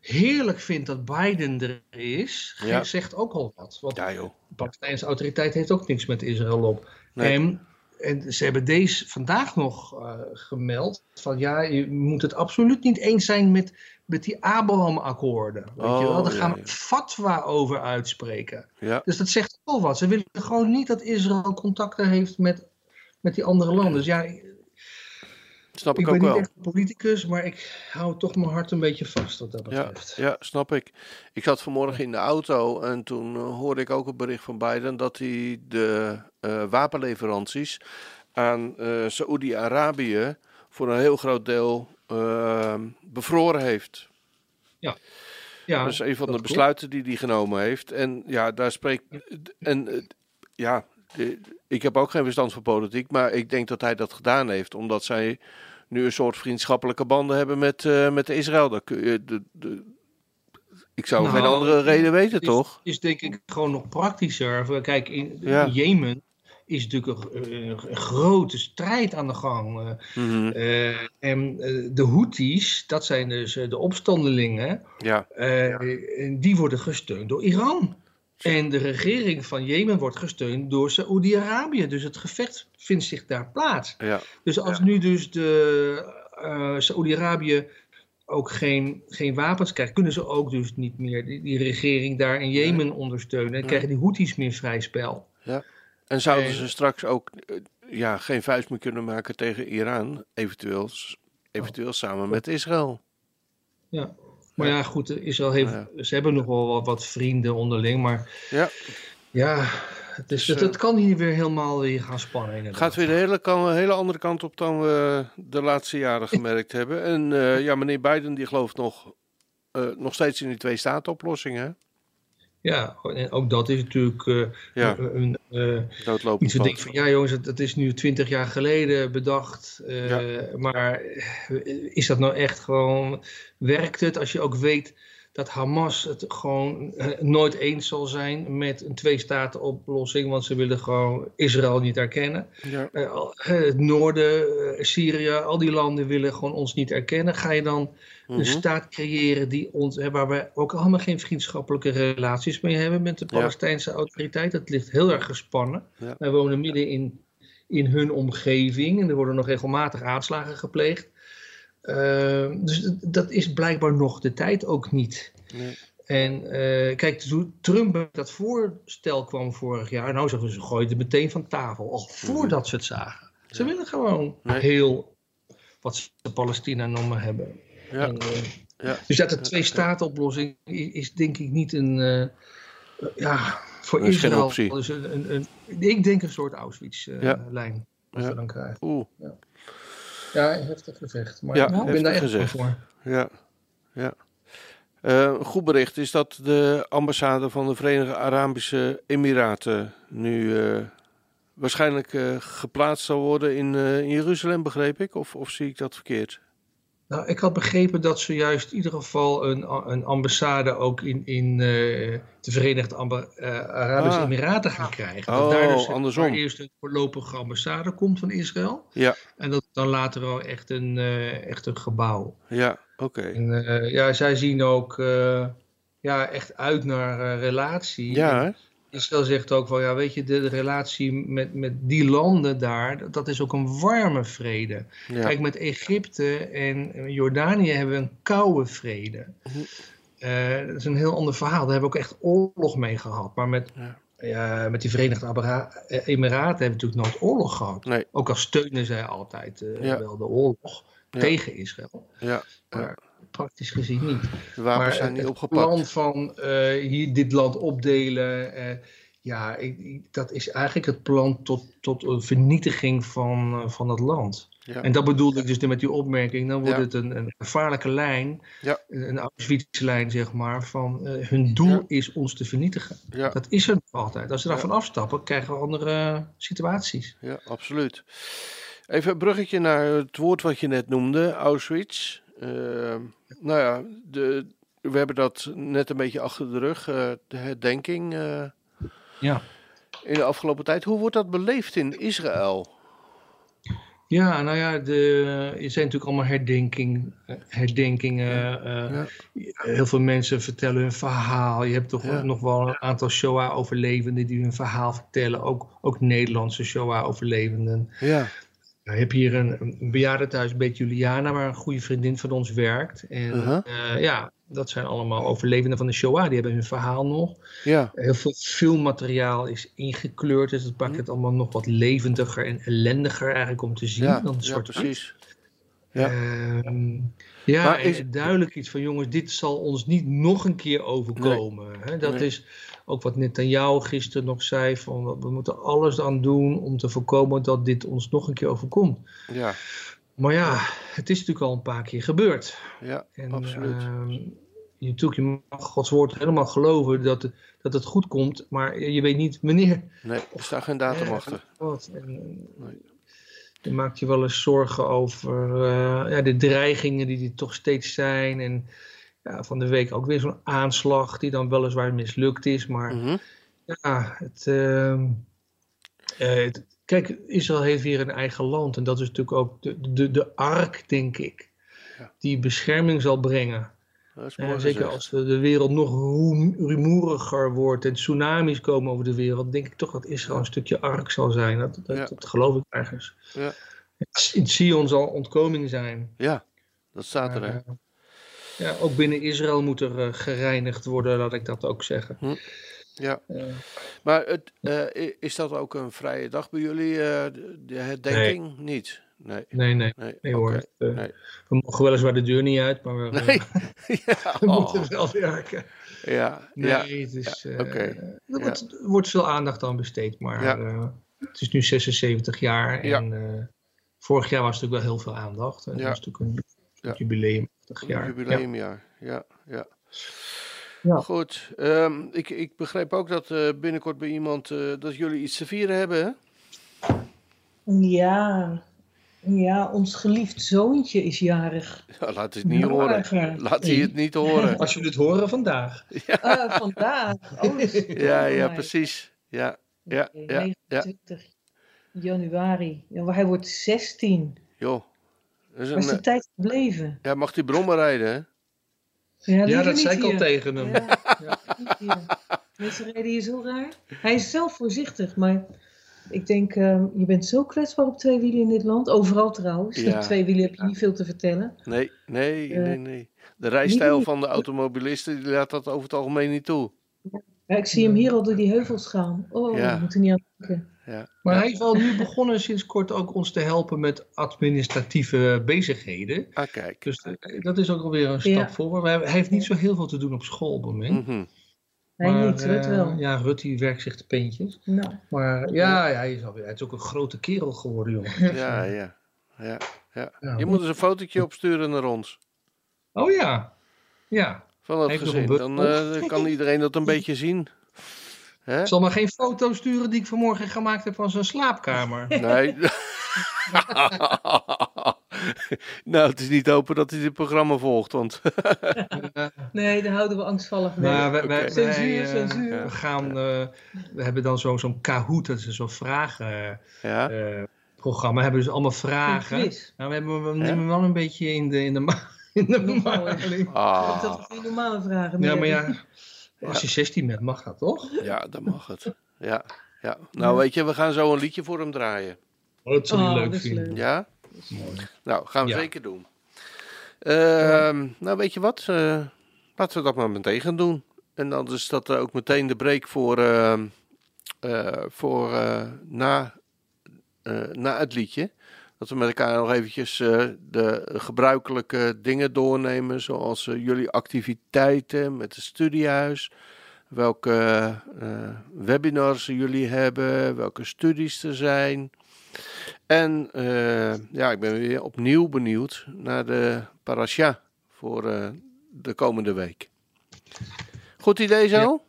heerlijk vindt dat Biden er is, Ja. zegt ook al wat. Want Ja joh. de Palestijnse autoriteit heeft ook niks met Israël op. Nee. En, en ze hebben deze vandaag nog eh, gemeld van ja, je moet het absoluut niet eens zijn met, met die Abraham-akkoorden. Weet je wel? Oh, Daar ja, gaan we fatwa over uitspreken. Ja. Dus dat zegt ook al wat. Ze willen gewoon niet dat Israël contacten heeft met, met die andere landen. Dus ja, Snap ik ik ook ben niet wel. echt politicus, maar ik hou toch mijn hart een beetje vast wat dat Ja, betreft. ja, snap ik. Ik zat vanmorgen in de auto en toen eh, hoorde ik ook een bericht van Biden dat hij de eh, wapenleveranties aan eh Saoedi-Arabië voor een heel groot deel bevroren heeft. Ja. Ja, dat is een van de besluiten die hij genomen heeft. En ja, daar spreekt. En eh, ik heb ook geen verstand van politiek, maar ik denk dat hij dat gedaan heeft, omdat zij nu een soort vriendschappelijke banden hebben met, uh, met Israël. Dat je, de, de, ik zou geen nou, andere reden weten, is, toch? Is denk ik gewoon nog praktischer. Kijk, in, Jemen is natuurlijk een, grote strijd aan de gang. Mm en de Houthis, dat zijn dus de opstandelingen, ja. die worden gesteund door Iran. En de regering van Jemen wordt gesteund door Saoedi-Arabië. Dus het gevecht vindt zich daar plaats. Ja. Dus als nu dus de uh, Saoedi-Arabië ook geen, geen wapens krijgt, kunnen ze ook dus niet meer die, die regering daar in Jemen ondersteunen. En krijgen die Houthis meer vrij spel. Ja. En zouden ze straks ook eh, ja, geen vuist meer kunnen maken tegen Iran, eventueel, eventueel samen met Israël? Ja. Maar ja, goed, Israël heeft, ze hebben nog wel wat, wat, vrienden onderling, maar ja, ja het, is, dus, het, kan hier weer helemaal weer gaan spannen. Inderdaad. Gaat weer de hele, kan, een hele andere kant op dan we de laatste jaren gemerkt hebben. En uh, ja, meneer Biden die gelooft nog, uh, nog steeds in die twee-staten-oplossing, hè? Ja, en ook dat is natuurlijk uh, ja. een, uh, iets wat van, ja jongens, het, is nu twintig jaar geleden bedacht, uh, maar is dat nou echt gewoon, werkt het als je ook weet dat Hamas het gewoon nooit eens zal zijn met een twee-staten-oplossing, want ze willen gewoon Israël niet erkennen. Ja. het noorden, Syrië, al die landen willen gewoon ons niet erkennen. Ga je dan een mhm. staat creëren die ons, waar we ook allemaal geen vriendschappelijke relaties mee hebben met de Palestijnse autoriteit. Dat ligt heel erg gespannen. Wij wonen midden in, in hun omgeving en er worden nog regelmatig aanslagen gepleegd. Uh, dus dat is blijkbaar nog de tijd ook niet. Nee. En uh, kijk, toen Trump dat voorstel kwam vorig jaar, nou zeggen ze, gooien het meteen van tafel, al voordat ze het zagen. Ze willen gewoon heel wat ze Palestina noemen hebben. Ja. En, uh, ja. Dus dat de twee-staten-oplossing is denk ik niet een, uh, ja, voor dat Israël. Dus een, een, een, ik denk een soort Auschwitz-lijn. Uh, ja. dan krijgen. Oeh. Ja. Ja, heftig gevecht. Maar ja, ik ben daar echt gezegd. voor. Ja, ja. Uh, goed bericht is dat de ambassade van de Verenigde Arabische Emiraten nu uh, waarschijnlijk uh, geplaatst zal worden in, in Jeruzalem, begreep ik? Of, of zie ik dat verkeerd? Nou, ik had begrepen dat ze juist in ieder geval een, een ambassade ook in, in uh, de Verenigde Amba uh, Arabische ah. Emiraten gaan krijgen. Dat oh, daar dus andersom. eerst een voorlopige ambassade komt van Israël. Ja. En dat dan later wel echt een, uh, echt een gebouw. Ja, oké. Okay. ja, zij zien ook ja, echt uit naar relatie. Ja, Israël zegt ook wel, ja, weet je, de, relatie met, met die landen daar, dat is ook een warme vrede. Kijk, met Egypte en Jordanië hebben we een koude vrede. Uh, dat is een heel ander verhaal. Daar hebben we ook echt oorlog mee gehad. Maar met, ja. met die Verenigde Emiraten hebben we natuurlijk nooit oorlog gehad. Nee. Ook al steunen zij altijd uh, wel de oorlog tegen Israël. Ja. Maar, praktisch gezien niet. De wapens maar, zijn niet opgepakt. Het plan van uh, hier dit land opdelen, uh, ja, ik, ik, dat is eigenlijk het plan tot, tot een vernietiging van, uh, van het land. Ja. En dat bedoelde ik dus met die opmerking. Dan wordt ja. het een, een gevaarlijke lijn, ja. een Auschwitz-lijn zeg maar, van hun doel is ons te vernietigen. Dat is er nog altijd. Als ze daarvan afstappen, krijgen we andere situaties. Ja, absoluut. Even een bruggetje naar het woord wat je net noemde, Auschwitz. Uh, nou ja, de, we hebben dat net een beetje achter de rug, uh, de herdenking. Uh, ja. In de afgelopen tijd. Hoe wordt dat beleefd in Israël? Ja, nou ja, de, er zijn natuurlijk allemaal herdenking, herdenkingen. Ja. Heel veel mensen vertellen hun verhaal. Je hebt toch ja. nog wel een aantal Shoah-overlevenden die hun verhaal vertellen. Ook, ook Nederlandse Shoah-overlevenden. Ja. Je hebt hier een, een bejaardentehuis bij Juliana, waar een goede vriendin van ons werkt. En uh -huh. uh, ja, dat zijn allemaal overlevenden van de Shoah. Die hebben hun verhaal nog. Ja. Heel veel filmmateriaal is ingekleurd, dus dat maakt het allemaal nog wat levendiger en ellendiger eigenlijk om te zien ja, dan ja, precies. Ja, uh, ja maar is... duidelijk iets van jongens, dit zal ons niet nog een keer overkomen. Nee. Hè? Dat nee. is ook wat Netanyahu gisteren nog zei, van we moeten alles aan doen om te voorkomen dat dit ons nog een keer overkomt. Ja. Maar ja, het is natuurlijk al een paar keer gebeurd. Ja, en, absoluut. Uh, je, natuurlijk, je mag Gods woord helemaal geloven dat het, dat het goed komt, maar je weet niet wanneer. Nee, er staat geen datum Ja, achter. wat. En, Nee. Je maakt je wel eens zorgen over eh, ja, de dreigingen die er toch steeds zijn. En ja, van de week ook weer zo'n aanslag die dan weliswaar mislukt is. Maar Mhm. ja, het, ehm, eh, het- kijk, Israël heeft weer een eigen land. En dat is natuurlijk ook de, de, de ark, denk ik. Ja. Die bescherming zal brengen. Ja, mooi zeker als de wereld nog rumoeriger wordt en tsunamis komen over de wereld, denk ik toch dat Israël een stukje ark zal zijn. Dat, dat, Ja. dat geloof ik ergens. Ja. In Sion zal ontkoming zijn. Ja, dat staat er. hè. Maar, eh, ja, ook binnen Israël moet er eh, gereinigd worden, laat ik dat ook zeggen. Ja. Eh, Maar het, eh, is dat ook een vrije dag bij jullie, de, de herdenking? Niet? Nee. nee, nee, Nee, nee hoor. eh, Nee. We mogen weliswaar de deur niet uit, maar we, Nee. ja, we oh, moeten wel werken. ja, Nee, ja. het is, ja, er, Ja. wordt, wordt veel aandacht aan besteed, maar het is nu 76 jaar Ja. en vorig jaar was natuurlijk wel heel veel aandacht. En Ja. dat was natuurlijk een Ja. jubileum. Een jaar. jubileumjaar. Ja, ja. Ja. Goed. ehm, ik, ik begreep ook dat eh, binnenkort bij iemand eh, dat jullie iets te vieren hebben. Hè? Ja, ja, ons geliefd zoontje is jarig. Ja, laat het niet horen. Laat hij het niet horen. Als jullie het horen vandaag. Ah, vandaag. Oh, Ja, ja, precies. Ja, ja, ja, ja. 29 januari. Ja, hij wordt 16. Joh. Dat is de tijd gebleven? ja, mag die brommen rijden, hè? Ja, Ja, dat zei ik al tegen hem. Ja, hier. Mensen rijden hier zo raar. Hij is zelf voorzichtig, maar ik denk, ehm, je bent zo kwetsbaar op twee wielen in dit land. Overal trouwens. Ja. Op twee wielen heb je niet veel te vertellen. Nee, nee, Eh, nee, nee. De rijstijl van de automobilisten die laat dat over het algemeen niet toe. Ja, ik zie hem hier al door die heuvels gaan. Oh, Ja. we moeten niet aan denken. Ja. Maar ja. hij is wel nu begonnen sinds kort ook ons te helpen met administratieve bezigheden. Ah, kijk. Dus eh, dat is ook alweer een stap Ja. voor. Hij hij heeft niet zo heel veel te doen op school op het moment. Hij Maar, niet, Rut eh, wel. Ja, Rut die werkt zich de peentjes. Nou, Maar ja, ja, hij, is alweer, hij is ook een grote kerel geworden, jongen. Ja, ja. ja, ja. Ja. Je moet eens een fotootje opsturen naar ons. Oh ja. Ja. Van dat gezin. Dan bus- eh, kan iedereen dat een beetje zien. Hè? Ik zal maar geen foto sturen die ik vanmorgen gemaakt heb van zijn slaapkamer. Nee. nou, het is niet hopen dat hij dit programma volgt, want Eh, nee, daar houden we angstvallig mee. maar wij, wij, Oké. wij, Censuur, eh, censuur. We gaan, eh, we hebben dan zo- zo'n Kahoot, dat is zo'n vragen. ja. eh, programma hebben dus allemaal vragen. Nou, we, hebben, we nemen wel een beetje in de, in de, ma- in de. Ah, Dat geen normale vragen meer Ja, maar ja, als je 16 bent, mag dat toch? ja, dan mag het. Ja, ja. Nou, weet je, we gaan zo een liedje voor hem draaien. Oh, dat zal hij Oh, leuk dat is vinden. leuk. Ja? Mooi. Nou, gaan we Ja. zeker doen. Ehm, nou, weet je wat? Eh, laten we dat maar meteen gaan doen. En dan is dat ook meteen de break voor, ehm, eh, voor eh, na, eh, na het liedje. Dat we met elkaar nog eventjes eh, de gebruikelijke dingen doornemen. Zoals eh, jullie activiteiten met het studiehuis. Welke eh, webinars jullie hebben. Welke studies er zijn. En eh, ja, ik ben weer opnieuw benieuwd naar de parasha voor eh, de komende week. Goed idee zo? Ja.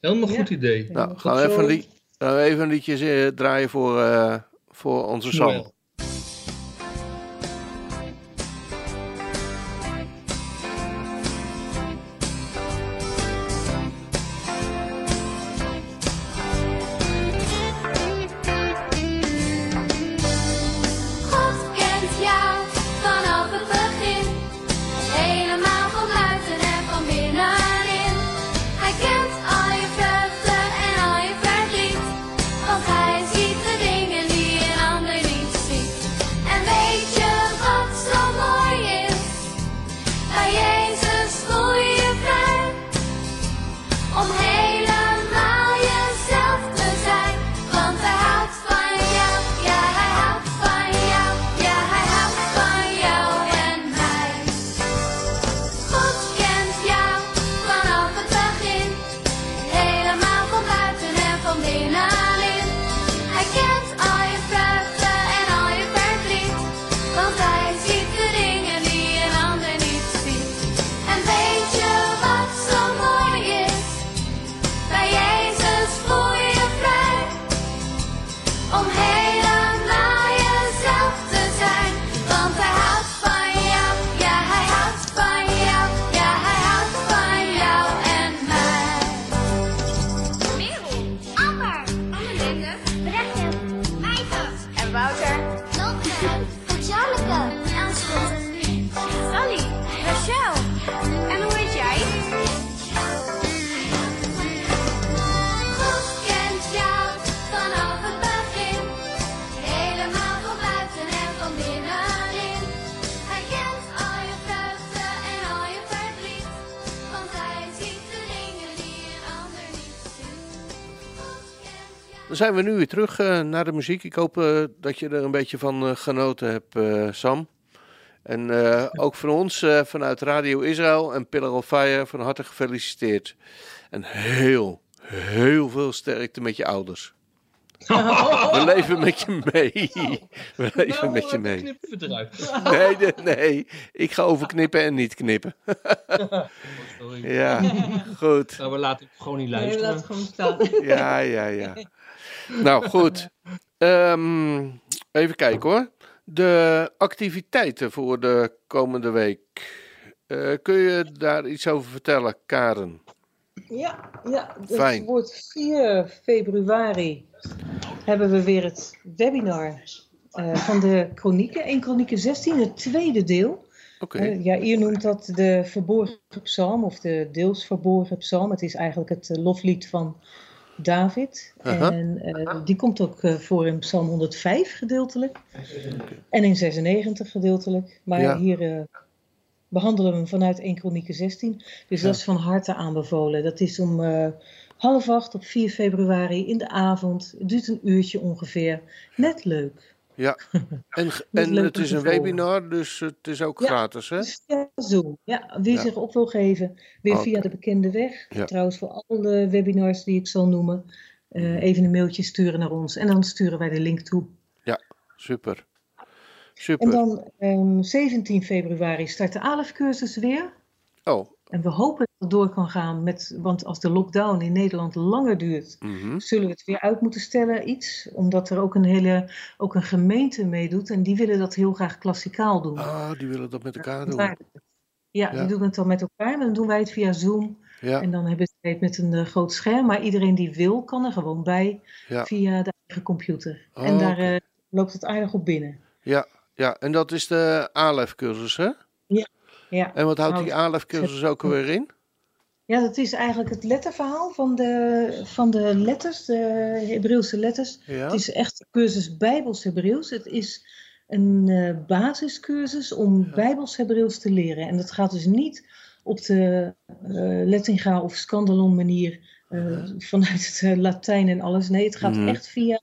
Helemaal Ja. goed idee. Nou, gaan we even een, lied, gaan we even een liedje draaien voor, eh, voor onze Sam. Dan zijn we nu weer terug eh, naar de muziek. Ik hoop eh, dat je er een beetje van eh, genoten hebt, eh, Sam. En eh, ook van ons eh, vanuit Radio Israël en Pillar of Fire van harte gefeliciteerd. En heel, heel veel sterkte met je ouders. We leven met je mee. We leven met je mee. Knippen. Nee, nee, nee. Ik ga over knippen en niet knippen. Sorry. Ja, goed. Nou, we laten het gewoon niet Nee, we luisteren. laten het gewoon staan. Ja, ja, ja. Nou, goed. Ehm, even kijken hoor. De activiteiten voor de komende week. Eh, kun je daar iets over vertellen, Karen? Ja, ja het Fijn. wordt 4 februari hebben we weer het webinar eh, van de Chronieken. 1 Chronieken 16, het tweede deel. Oké. Eh, ja, hier noemt dat de verborgen psalm of de deels verborgen psalm. Het is eigenlijk het loflied van David. En eh, die komt ook eh, voor in psalm 105 gedeeltelijk. En in 96 gedeeltelijk. Maar Ja. hier eh, behandelen we hem vanuit 1 Kronieken 16. Dus Ja. dat is van harte aanbevolen. Dat is om half acht op 4 februari in de avond. Het duurt een uurtje ongeveer. Net leuk. Ja. En, en het is een webinar, dus het is ook Ja. gratis, hè? Via Zoom. Ja, wie Ja. zich op wil geven, weer via de bekende weg. Ja. Trouwens, voor alle webinars die ik zal noemen, eh, even een mailtje sturen naar ons. En dan sturen wij de link toe. Super. En Super. dan ehm, 17 februari start de ALEF-cursus weer. Oh, En we hopen door kan gaan, met, want als de lockdown in Nederland langer duurt, mhm. zullen we het weer uit moeten stellen, iets. Omdat er ook een hele ook een gemeente meedoet en die willen dat heel graag klassikaal doen. Ah, die willen dat met elkaar doen. Ja, Ja. die doen het dan met elkaar, maar dan doen wij het via Zoom. Ja, En dan hebben ze het met een eh, groot scherm, maar iedereen die wil, kan er gewoon bij Ja. via de eigen computer. Oh, en daar eh, loopt het aardig op binnen. ja, ja. En dat is de ALEF-cursus, hè? Ja. En wat houdt Nou, die ALEF-cursus ook alweer in? Ja, dat is eigenlijk het letterverhaal van de, van de letters, de Hebreeuwse letters. Ja? Het is echt een cursus Bijbels Hebreeuws. Het is een eh, basiscursus om Bijbels Hebreeuws te leren. En dat gaat dus niet op de eh Lettinga of Scandalon manier eh, vanuit het Latijn en alles. Nee, het gaat Mhm. echt via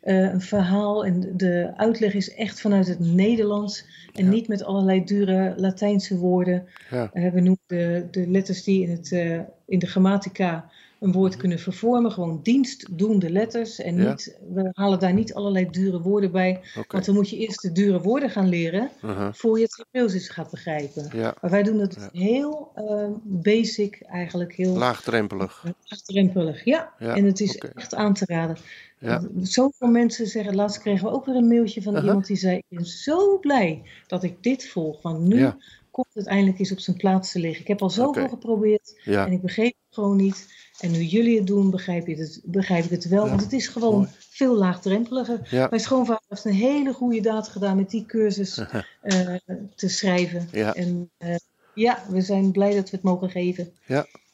eh, een verhaal en de uitleg is echt vanuit het Nederlands en Ja. niet met allerlei dure Latijnse woorden. Ja. Eh, we noemen de, de letters die in, het, eh, in de grammatica een woord kunnen vervormen, gewoon dienstdoende letters. En Ja. niet, we halen daar niet allerlei dure woorden bij, want dan moet je eerst de dure woorden gaan leren Uh-huh. voor je het Hebreeuws gaat begrijpen. Maar wij doen Ja. heel eh, basic, eigenlijk heel laagdrempelig. laagdrempelig. Ja, en het is echt aan te raden. Ja. Zoveel mensen zeggen, laatst kregen we ook weer een mailtje van iemand die zei, ik ben zo blij dat ik dit volg, want nu Ja. komt het eindelijk eens op zijn plaats te liggen. Ik heb al zoveel Oké. geprobeerd Ja, en ik begreep het gewoon niet. En nu jullie het doen, begrijp, je het, begrijp ik het wel, Ja. want het is gewoon Mooi. veel laagdrempeliger. ja, Mijn schoonvader heeft een hele goede daad gedaan met die cursus eh, te schrijven. ja. En eh, ja, we zijn blij dat we het mogen geven.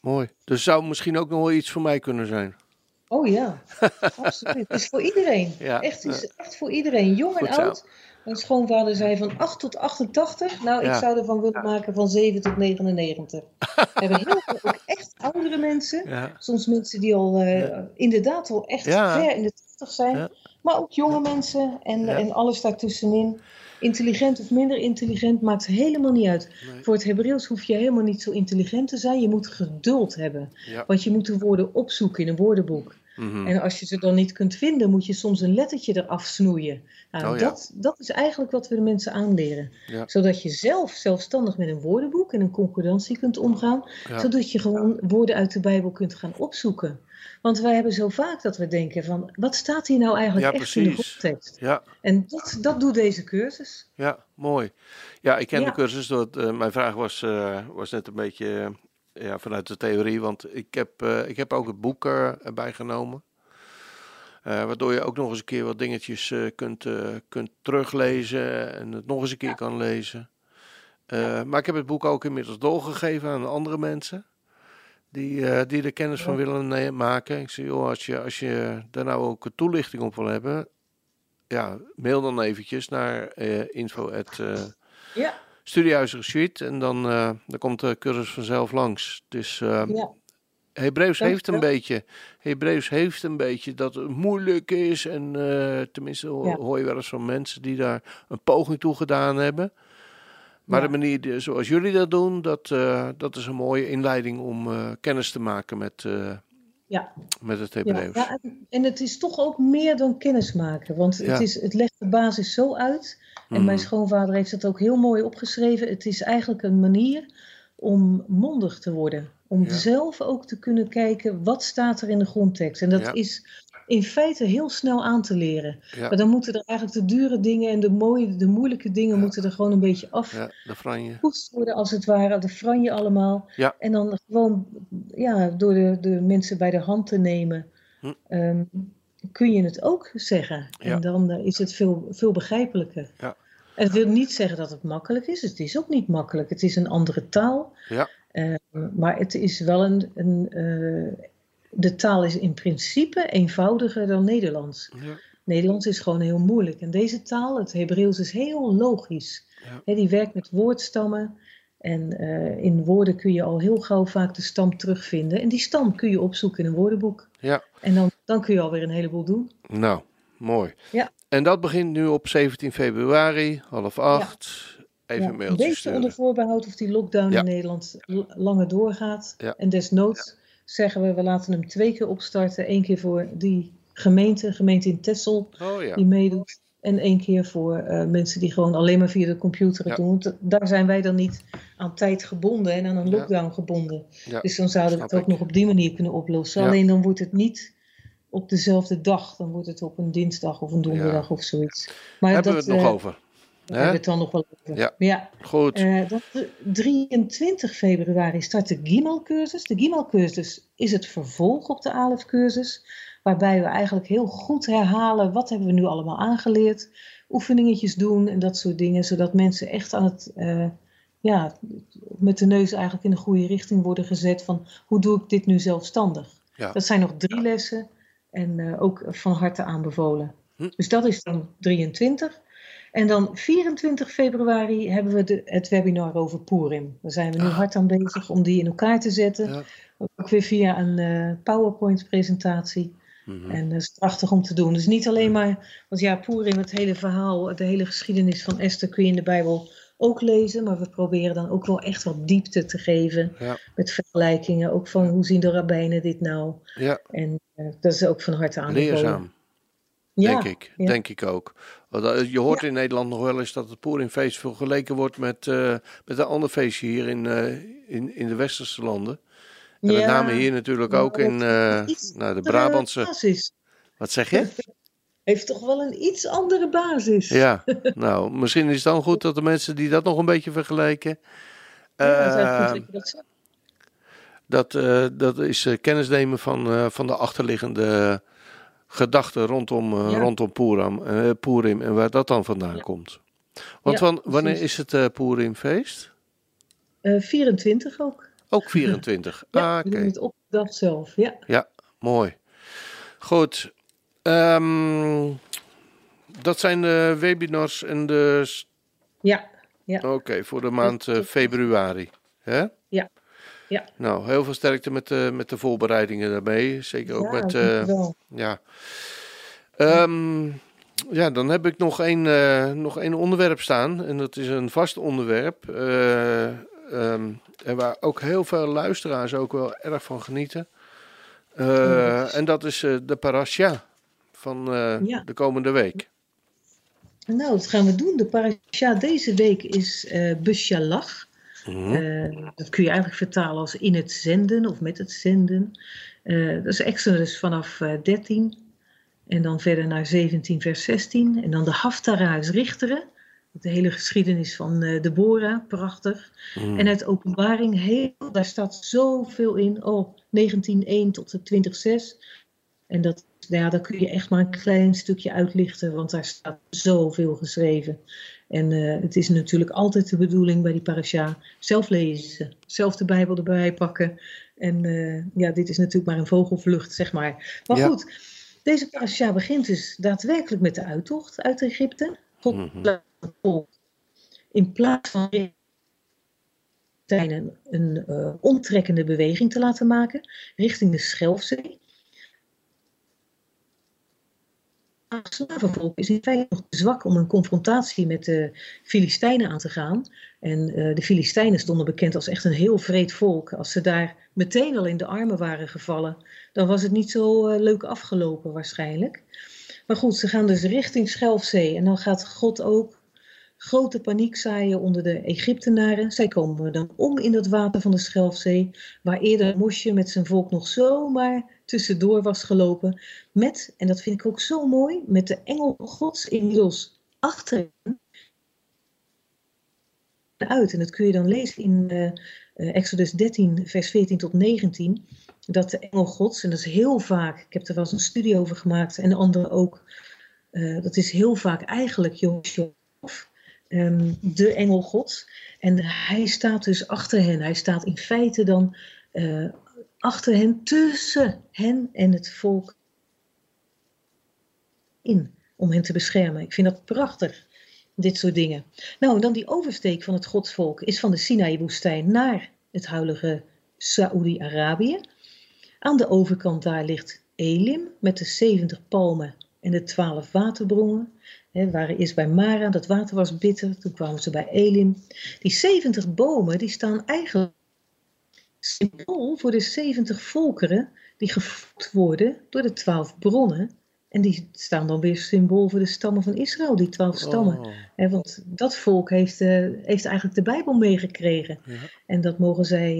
Mooi. Dus zou misschien ook nog wel iets voor mij kunnen zijn. Oh ja, absoluut. Het is voor iedereen. Ja, Echt, het is echt voor iedereen, jong en Goed oud. Mijn schoonvader zei van 8 tot 88. Nou, Ja. ik zou ervan willen maken van 7 tot 99. We hebben heel veel ook echt oudere mensen. Ja, Soms mensen die al eh, inderdaad al echt ver in de 80 zijn. Maar ook jonge mensen en, en alles daartussenin. Intelligent of minder intelligent maakt helemaal niet uit. Nee. Voor het Hebreeuws hoef je helemaal niet zo intelligent te zijn. Je moet geduld hebben. ja. Want je moet de woorden opzoeken in een woordenboek. Mhm. En als je ze dan niet kunt vinden, moet je soms een lettertje eraf snoeien. Nou, Oh ja. dat, dat is eigenlijk wat we de mensen aanleren. Ja. Zodat je zelf zelfstandig met een woordenboek en een concordantie kunt omgaan. Ja. Zodat je gewoon woorden uit de Bijbel kunt gaan opzoeken. Want wij hebben zo vaak dat we denken van, wat staat hier nou eigenlijk echt in de grondtekst? ja, En dat, dat doet deze cursus. ja, mooi. Ja, ik ken de cursus. Dat, eh, mijn vraag was, eh, was net een beetje eh, ja, vanuit de theorie. Want ik heb, eh, ik heb ook het boek eh, erbij genomen. Eh, waardoor je ook nog eens een keer wat dingetjes eh, kunt, eh, kunt teruglezen en het nog eens een keer kan lezen. Eh, maar ik heb het boek ook inmiddels doorgegeven aan andere mensen. Die, eh, die er kennis van willen maken. Ik zei, joh, als je, als je daar nou ook een toelichting op wil hebben. Ja, mail dan eventjes naar eh info at, eh, Ja, Studiehuis Suite. En dan, eh, dan komt de cursus vanzelf langs. Dus eh, ja. Hebreeuws heeft een beetje, Hebreeuws heeft een beetje dat het moeilijk is. En eh, tenminste ho- Ja. hoor je wel eens van mensen die daar een poging toe gedaan hebben. Maar Ja. de manier zoals jullie dat doen, dat, dat is een mooie inleiding om kennis te maken met, Ja. met het Hebreeuws. ja, en, het is toch ook meer dan kennis maken. Want Ja. het, is, het legt de basis zo uit. En Mhm. mijn schoonvader heeft het ook heel mooi opgeschreven. Het is eigenlijk een manier om mondig te worden. Om Ja. zelf ook te kunnen kijken wat staat er in de grondtekst. En dat is in feite heel snel aan te leren. Ja, Maar dan moeten er eigenlijk de dure dingen en de mooie, de moeilijke dingen Ja. moeten er gewoon een beetje af ja, de franje. gepoetst worden als het ware, de franje allemaal. Ja. En dan gewoon ja, door de, de mensen bij de hand te nemen, Hm. ehm, kun je het ook zeggen. Ja. En dan eh, is het veel, veel begrijpelijker. Ja. En het wil niet zeggen dat het makkelijk is. Het is ook niet makkelijk. Het is een andere taal. Ja. Eh, maar het is wel een. een eh, de taal is in principe eenvoudiger dan Nederlands. Ja, Nederlands is gewoon heel moeilijk. En deze taal, het Hebreeuws, is heel logisch. Ja. Die werkt met woordstammen. En eh, in woorden kun je al heel gauw vaak de stam terugvinden. En die stam kun je opzoeken in een woordenboek. ja. En dan, dan kun je alweer een heleboel doen. nou, mooi. Ja. En dat begint nu op 17 februari, half acht. Even Ja, een beetje onder voorbehoud of die lockdown Ja. in Nederland langer doorgaat. Ja. En desnoods zeggen we, we laten hem twee keer opstarten. Eén keer voor die gemeente, gemeente in Texel, Oh ja, die meedoet. En één keer voor eh, mensen die gewoon alleen maar via de computer het Ja. doen. Want daar zijn wij dan niet aan tijd gebonden en aan een Ja. lockdown gebonden. ja. Dus dan zouden we het ook ik. nog op die manier kunnen oplossen. Alleen dan wordt het niet op dezelfde dag. Dan wordt het op een dinsdag of een donderdag of zoiets. Maar Hebben dat, we het nog eh, over? Hebben we het dan nog wel over. Ja. Goed. Dan de- 23 februari start de Gimal-cursus. De Gimal-cursus is het vervolg op de Alef-cursus, waarbij we eigenlijk heel goed herhalen wat hebben we nu allemaal aangeleerd, oefeningetjes doen en dat soort dingen, zodat mensen echt aan het, eh, ja, met de neus eigenlijk in de goede richting worden gezet van hoe doe ik dit nu zelfstandig. Ja. Dat zijn nog drie lessen en eh, ook van harte aanbevolen. Hm. Dus dat is dan 23. En dan 24 februari hebben we de, het webinar over Purim. Daar zijn we nu Ah. hard aan bezig om die in elkaar te zetten. Ja. Ook weer via een eh, PowerPoint-presentatie. Mhm. En dat is prachtig om te doen. Dus niet alleen maar, want ja, Purim, het hele verhaal, de hele geschiedenis van Esther kun je in de Bijbel ook lezen. Maar we proberen dan ook wel echt wat diepte te geven. Ja. Met vergelijkingen, ook van hoe zien de rabbijnen dit nou? Ja, En eh, dat is ook van harte aanbevolen. leerzaam, Ja, denk ik. ja. Denk ik ook. Eh, Je hoort in Nederland nog wel eens dat het Poerimfeest vergeleken wordt met, eh, met een ander feestje hier in, eh, in, in de westerse landen. En met name hier natuurlijk ook in iets nou, de Brabantse. basis. Wat zeg je? Heeft toch wel een iets andere basis. Ja, nou, misschien is het dan goed dat de mensen die dat nog een beetje vergelijken. Dat dat is kennis nemen van, van de achterliggende gedachten rondom, Ja. rondom Purim, eh, Purim en waar dat dan vandaan Ja. komt. Want Ja, van, wanneer precies. is het eh Purimfeest? Eh, 24 ook. Ook 24. Ja, ah, oké. het op de dag zelf. Ja. Ja, mooi. Goed. Ehm, dat zijn de webinars en de. Ja. Ja. Oké, voor de maand eh, februari. Hè? Ja. Ja. Nou, heel veel sterkte met de, met de voorbereidingen daarmee. Zeker ook Ja, met. eh, dankjewel. ja. Ehm, ja, dan heb ik nog één, eh, nog één onderwerp staan. En dat is een vast onderwerp. eh, ehm, en waar ook heel veel luisteraars ook wel erg van genieten. Eh, en dat is eh, de parasha van eh, Ja. de komende week. Nou, wat gaan we doen? De parasha deze week is eh Mhm. Eh, dat kun je eigenlijk vertalen als in het zenden of met het zenden. Eh, dat is Exodus vanaf eh 13. En dan verder naar 17 vers 16. En dan de Haftara is Richteren. De hele geschiedenis van eh Deborah, prachtig. Mhm. En uit openbaring, heel, daar staat zoveel in. Oh, 19.1 tot de 20.6. En dat, nou ja, daar kun je echt maar een klein stukje uitlichten, want daar staat zoveel geschreven. En eh, het is natuurlijk altijd de bedoeling bij die parasha zelf lezen, zelf de Bijbel erbij pakken. En eh, ja, dit is natuurlijk maar een vogelvlucht, zeg maar. Maar Ja. goed, deze parasha begint dus daadwerkelijk met de uittocht uit Egypte. God het volk in plaats van Filistijnen een eh, omtrekkende beweging te laten maken richting de Schelfzee. Het slavenvolk is in feite nog te zwak om een confrontatie met de Filistijnen aan te gaan. En eh, de Filistijnen stonden bekend als echt een heel vreed volk. Als ze daar meteen al in de armen waren gevallen, dan was het niet zo eh, leuk afgelopen waarschijnlijk. Maar goed, ze gaan dus richting Schelfzee. En dan gaat God ook grote paniek zaaien onder de Egyptenaren. Zij komen dan om in dat water van de Schelfzee, waar eerder Mosje met zijn volk nog zomaar tussendoor was gelopen. Met, en dat vind ik ook zo mooi, met de engel gods inmiddels achter uit. En dat kun je dan lezen in eh, eh, Exodus 13, vers 14 tot 19. Dat de engel gods, en dat is heel vaak, ik heb er wel eens een studie over gemaakt, en de anderen ook, eh, dat is heel vaak eigenlijk Joshua, ehm, de engel gods. En hij staat dus achter hen. Hij staat in feite dan eh, achter hen, tussen hen en het volk in, om hen te beschermen. Ik vind dat prachtig, dit soort dingen. Nou, dan die oversteek van het godsvolk is van de Sinaï-woestijn naar het huidige Saoedi-Arabië. Aan de overkant daar ligt Elim met de 70 palmen en de 12 waterbronnen. He, waren eerst bij Mara, dat water was bitter, toen kwamen ze bij Elim. Die 70 bomen die staan eigenlijk symbool voor de 70 volkeren die gevoed worden door de 12 bronnen. En die staan dan weer symbool voor de stammen van Israël, die 12 stammen. Oh. He, want dat volk heeft, eh, heeft eigenlijk de Bijbel meegekregen. Ja. En dat mogen zij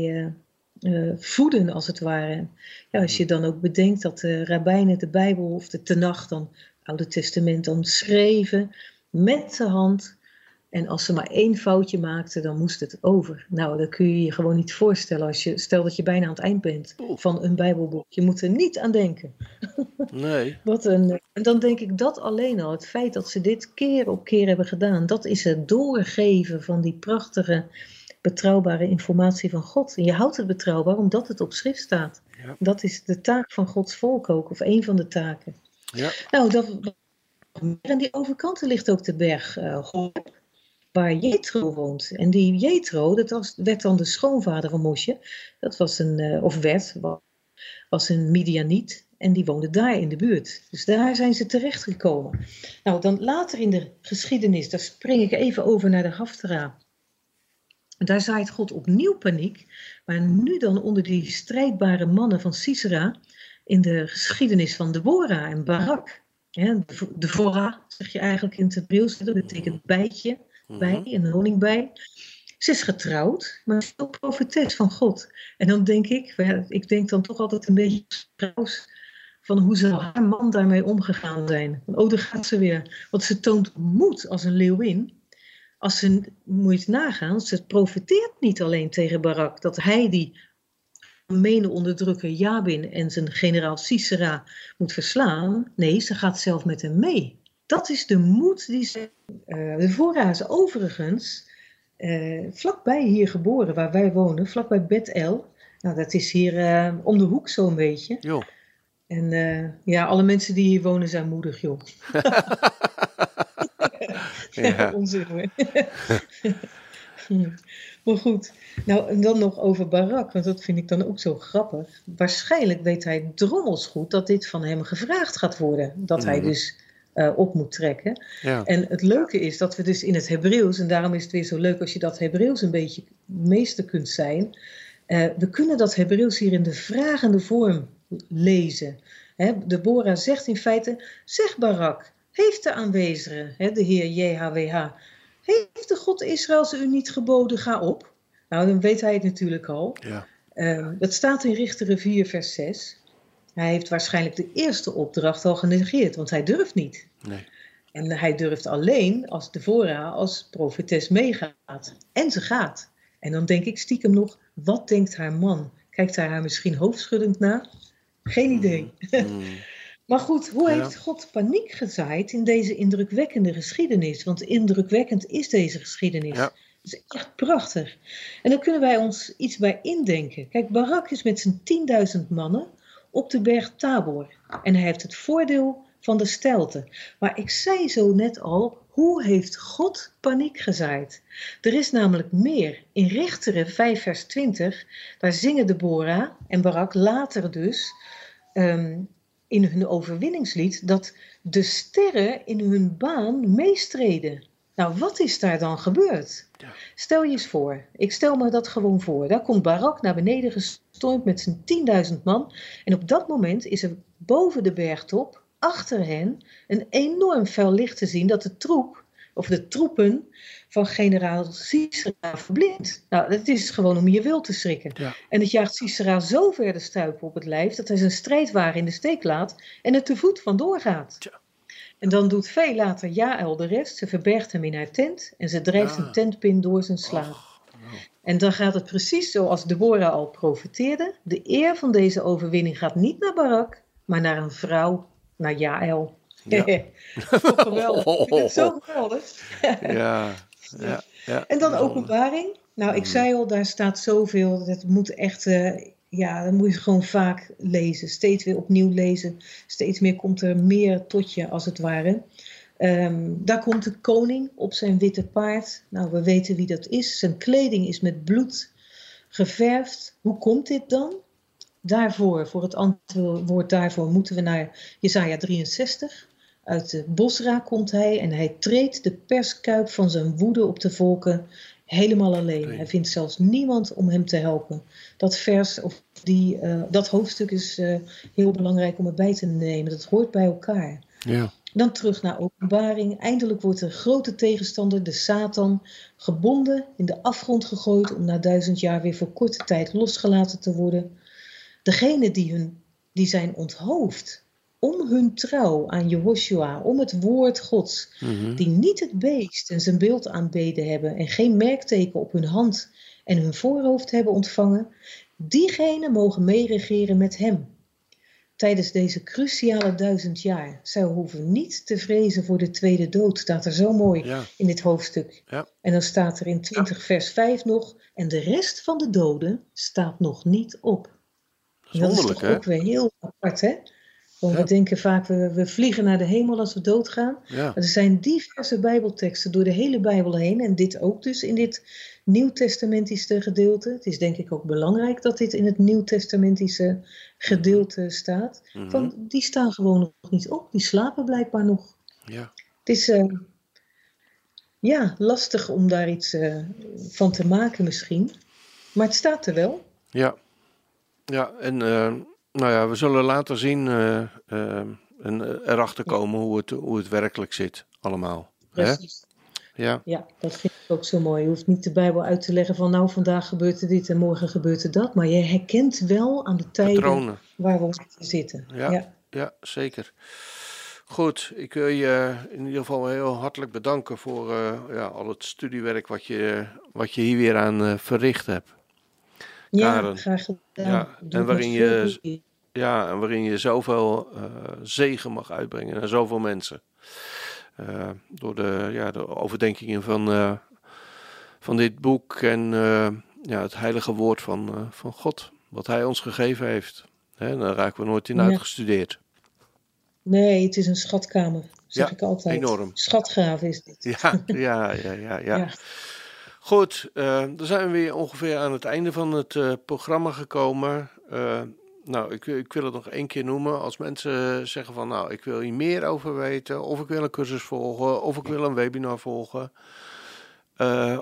eh, eh, voeden, als het ware. Ja, als je dan ook bedenkt dat de rabbijnen de Bijbel of de Tenach, dan Oude Testament, dan schreven met de hand. En als ze maar één foutje maakten, dan moest het over. Nou, dat kun je je gewoon niet voorstellen. Als je, stel dat je bijna aan het eind bent van een Bijbelboek. Je moet er niet aan denken. Nee. Wat een, en dan denk ik dat alleen al, het feit dat ze dit keer op keer hebben gedaan, dat is het doorgeven van die prachtige, betrouwbare informatie van God. En je houdt het betrouwbaar omdat het op schrift staat. Ja. Dat is de taak van Gods volk ook, of een van de taken. Ja. Nou, dat, aan die overkant ligt ook de berg eh, Horeb, waar Jethro woont. En die Jethro, dat was, werd dan de schoonvader van Mosje. Dat was een, eh, of werd, wa- was een Midianiet. En die woonde daar in de buurt. Dus daar zijn ze terechtgekomen. Nou, dan later in de geschiedenis, daar spring ik even over naar de Haftara. Daar zaait God opnieuw paniek. Maar nu dan onder die strijdbare mannen van Sisera. In de geschiedenis van Deborah en Barak. Ja, Deborah zeg je eigenlijk in het Hebreeuws. Dat betekent bijtje, bij, Mhm. een honingbij. Ze is getrouwd, maar ze is ook profetes van God. En dan denk ik, ik denk dan toch altijd een beetje trouws van hoe zou haar man daarmee omgegaan zijn. Oh, daar gaat ze weer. Want ze toont moed als een leeuwin. Als ze, moet nagaan, ze profeteert niet alleen tegen Barak, dat hij die mene onderdrukker Jabin en zijn generaal Sisera moet verslaan. Nee, ze gaat zelf met hem mee. Dat is de moed die ze. eh de voorraad overigens, eh, vlakbij hier geboren, waar wij wonen, vlakbij Bet El. Nou, dat is hier eh, om de hoek zo'n beetje. Jo. En ja, alle mensen die hier wonen zijn moedig, joh. Ja. Onzin hoor. maar goed, nou en dan nog over Barak, want dat vind ik dan ook zo grappig. Waarschijnlijk weet hij drommels goed dat dit van hem gevraagd gaat worden. Dat hij Mhm. dus eh, op moet trekken. Ja. En het leuke is dat we dus in het Hebreeuws, en daarom is het weer zo leuk als je dat Hebreeuws een beetje meester kunt zijn. eh, we kunnen dat Hebreeuws hier in de vragende vorm lezen. Hè, Deborah zegt in feite, zeg Barak, heeft de aanwezigen, hè, de heer JHWH, heeft de God Israëls u niet geboden, ga op? Nou, dan weet hij het natuurlijk al. Ja. Ehm, dat staat in Richteren 4, vers 6. Hij heeft waarschijnlijk de eerste opdracht al genegeerd, want hij durft niet. Nee. En hij durft alleen als Deborah als profetes meegaat. En ze gaat. En dan denk ik stiekem nog, wat denkt haar man? Kijkt hij haar misschien hoofdschuddend na? Geen idee. Mm. Maar goed, hoe Ja. heeft God paniek gezaaid in deze indrukwekkende geschiedenis? Want indrukwekkend is deze geschiedenis. Ja. Het is echt prachtig. En dan kunnen wij ons iets bij indenken. Kijk, Barak is met zijn 10.000 mannen op de berg Tabor. En hij heeft het voordeel van de steilte. Maar ik zei zo net al, hoe heeft God paniek gezaaid? Er is namelijk meer. In Richteren 5 vers 20, daar zingen Deborah en Barak later dus ehm, in hun overwinningslied dat de sterren in hun baan meestreden. Nou, wat is daar dan gebeurd? Ja. Stel je eens voor, ik stel me dat gewoon voor. Daar komt Barak naar beneden gestormd met zijn 10.000 man. En op dat moment is er boven de bergtop, achter hen, een enorm fel licht te zien dat de troep, of de troepen van generaal Sisera verblindt. Nou, dat is gewoon om je wil te schrikken. Ja. En het jaagt Sisera zo ver de stuipen op het lijf dat hij zijn strijdwagen in de steek laat en er te voet vandoor gaat. En dan doet veel later Jaël de rest. Ze verbergt hem in haar tent en ze drijft een tentpin door zijn slaap. Och, nou. En dan gaat het precies zoals Deborah al profeteerde. De eer van deze overwinning gaat niet naar Barak, maar naar een vrouw, naar Jaël. Ja. Toch geweldig. Ik vind het zo geweldig. Ja, ja, ja. En dan openbaring. Nou, ik Mhm. zei al, daar staat zoveel. Dat moet echt, eh, ja, dat moet je gewoon vaak lezen. Steeds weer opnieuw lezen. Steeds meer komt er meer tot je, als het ware. Ehm, daar komt de koning op zijn witte paard. Nou, we weten wie dat is. Zijn kleding is met bloed geverfd. Hoe komt dit dan? Daarvoor, voor het antwoord daarvoor, moeten we naar Jesaja 63. Uit de Bosra komt hij en hij treedt de perskuip van zijn woede op de volken helemaal alleen. Hij vindt zelfs niemand om hem te helpen. Dat vers of die, eh, dat hoofdstuk is eh, heel belangrijk om erbij te nemen. Dat hoort bij elkaar. Ja, Dan terug naar openbaring. Eindelijk wordt de grote tegenstander, de Satan, gebonden, in de afgrond gegooid om na duizend jaar weer voor korte tijd losgelaten te worden. Degene die, hun, die zijn onthoofd om hun trouw aan Jehoshua, om het woord Gods, mhm. die niet het beest en zijn beeld aanbeden hebben en geen merkteken op hun hand en hun voorhoofd hebben ontvangen, diegenen mogen meeregeren met hem. Tijdens deze cruciale duizend jaar. Zij hoeven niet te vrezen voor de tweede dood, staat er zo mooi ja, in dit hoofdstuk. Ja. En dan staat er in 20 vers 5 nog, en de rest van de doden staat nog niet op. Dat is toch hè? ook weer heel apart, hè? Want Ja. we denken vaak, we, we vliegen naar de hemel als we doodgaan. Ja, er zijn diverse bijbelteksten door de hele Bijbel heen. En dit ook dus in dit nieuwtestamentische gedeelte. Het is denk ik ook belangrijk dat dit in het nieuwtestamentische gedeelte staat. mhm. Want die staan gewoon nog niet op. Die slapen blijkbaar nog. ja, Het is eh, ja, lastig om daar iets eh, van te maken misschien. Maar het staat er wel. ja. Ja, en eh, nou ja, we zullen later zien eh, eh, en erachter komen hoe het, hoe het werkelijk zit, allemaal. Hè? Precies. Ja, Ja, dat vind ik ook zo mooi. Je hoeft niet de Bijbel uit te leggen van nou vandaag gebeurt er dit en morgen gebeurt er dat. Maar je herkent wel aan de tijden patronen. waar we zitten. Ja. ja. Ja, zeker. Goed, ik wil je in ieder geval heel hartelijk bedanken voor ja, al het studiewerk wat je, wat je hier weer aan verricht hebt. Ja, graag gedaan. Ja, en waarin je-. Ja, en waarin je zoveel eh, zegen mag uitbrengen naar zoveel mensen. Eh, door de, ja, de overdenkingen van, eh, van dit boek en ja, het heilige woord van, van God, wat Hij ons gegeven heeft. Hè, daar raken we nooit in Ja. uitgestudeerd. Nee, het is een schatkamer, zeg Ja, ik altijd. enorm. Schatgraven is dit. Ja, ja, ja, ja. ja. Ja. Goed, eh, dan zijn we weer ongeveer aan het einde van het eh, programma gekomen. Eh, nou, ik, ik wil het nog één keer noemen. Als mensen zeggen van, nou, ik wil hier meer over weten, of ik wil een cursus volgen, of ik wil een webinar volgen,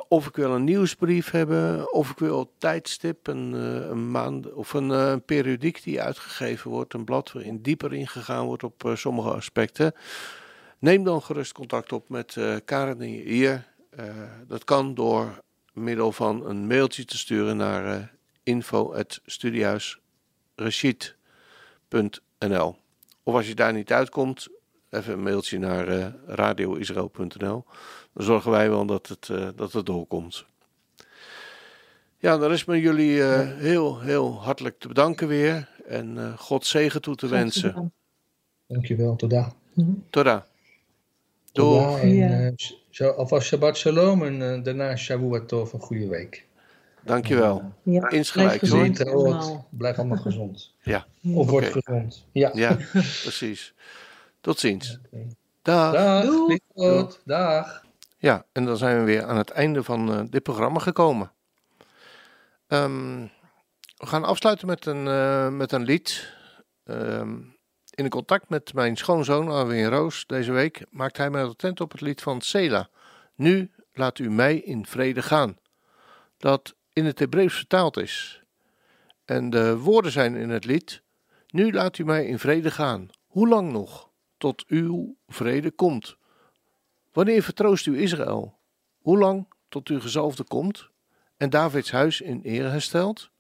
of ik wil een nieuwsbrief hebben, of ik wil tijdstip, een, een maand of een eh, periodiek die uitgegeven wordt, een blad waarin dieper ingegaan wordt op sommige aspecten. Neem dan gerust contact op met Karen hier. Eh, dat kan door middel van een mailtje te sturen naar eh info.studiehuisrashid.nl Of als je daar niet uitkomt, even een mailtje naar eh radioisrael.nl. Dan zorgen wij wel dat het, eh, dat het doorkomt. Ja, dan is me jullie eh, heel, heel hartelijk te bedanken weer. En eh, God zegen toe te wensen. Dankjewel, tot daar. Tot daar zo- alvast Shabbat Shalom en eh, daarna Shavuot Tov, een goede week. Dankjewel. Ja, Insgelijks, blijf gezond. Blijf allemaal gezond. Ja, Of word gezond. Ja. ja, precies. Tot ziens. Dag. Dag. Dag. Ja, en dan zijn we weer aan het einde van eh, dit programma gekomen. Ehm, we gaan afsluiten met een, eh, met een lied. Ehm, in contact met mijn schoonzoon Arwin Roos deze week maakt hij mij attent op het lied van Sela. Nu laat u mij in vrede gaan. Dat in het Hebreeuws vertaald is. En de woorden zijn in het lied: Nu laat u mij in vrede gaan. Hoe lang nog? Tot uw vrede komt. Wanneer vertroost u Israël? Hoe lang tot uw gezalfde komt en Davids huis in ere herstelt?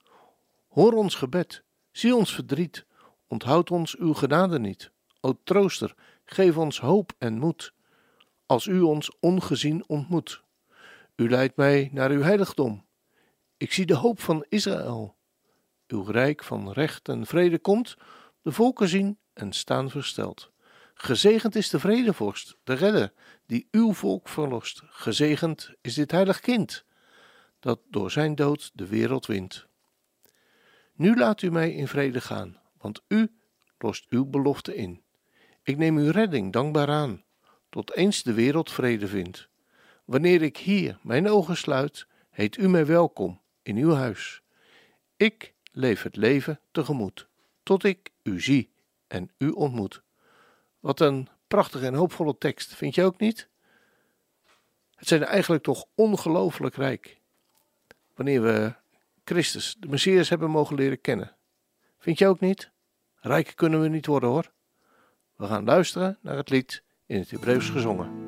Hoor ons gebed, zie ons verdriet, onthoud ons uw genade niet. O trooster, geef ons hoop en moed, als u ons ongezien ontmoet. U leidt mij naar uw heiligdom. Ik zie de hoop van Israël. Uw rijk van recht en vrede komt, de volken zien en staan versteld. Gezegend is de vredevorst, de redder, die uw volk verlost. Gezegend is dit heilig kind, dat door zijn dood de wereld wint. Nu laat u mij in vrede gaan, want u lost uw belofte in. Ik neem uw redding dankbaar aan, tot eens de wereld vrede vindt. Wanneer ik hier mijn ogen sluit, heet u mij welkom in uw huis. Ik leef het leven tegemoet, tot ik u zie en u ontmoet. Wat een prachtige en hoopvolle tekst, vind je ook niet? Het zijn eigenlijk toch ongelooflijk rijk. Wanneer we Christus, de Messias, hebben mogen leren kennen. Vind je ook niet? Rijk kunnen we niet worden hoor. We gaan luisteren naar het lied in het Hebreeuws gezongen.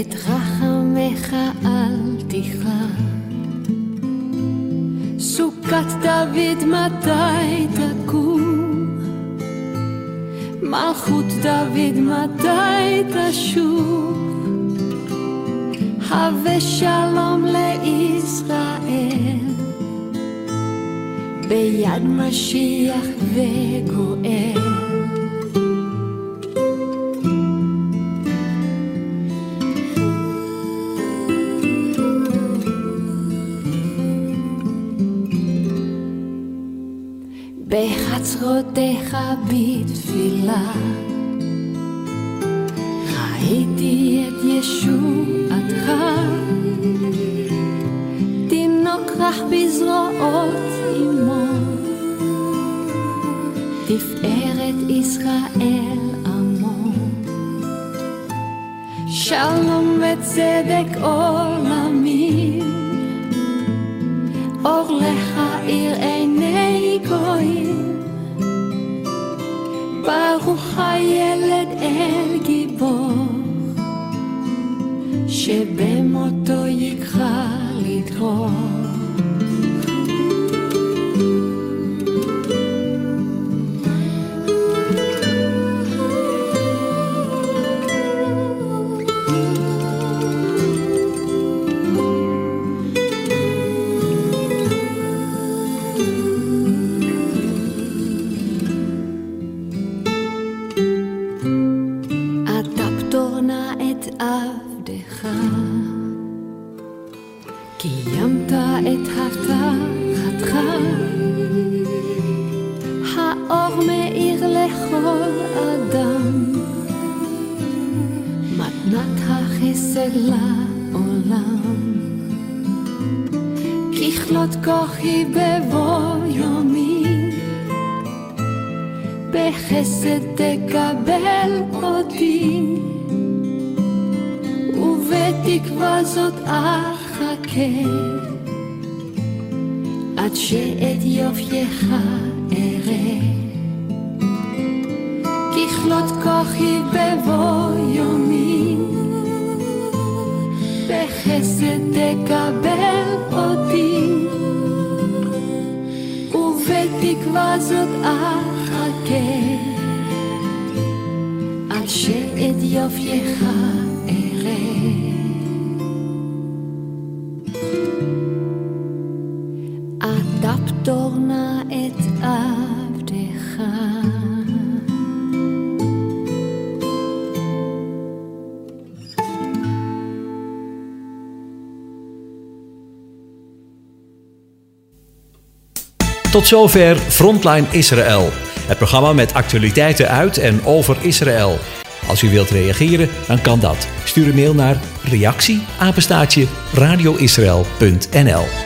את רחמך אל תכרע. סוכת דוד מתי תקום? מלכות דוד מתי תשוב? הווה שלום לישראל, ביד משיח וגואל. sabe Villa Zover Frontline Israël. Het programma met actualiteiten uit en over Israël. Als u wilt reageren, dan kan dat. Stuur een mail naar reactie apenstaartje radioisrael.nl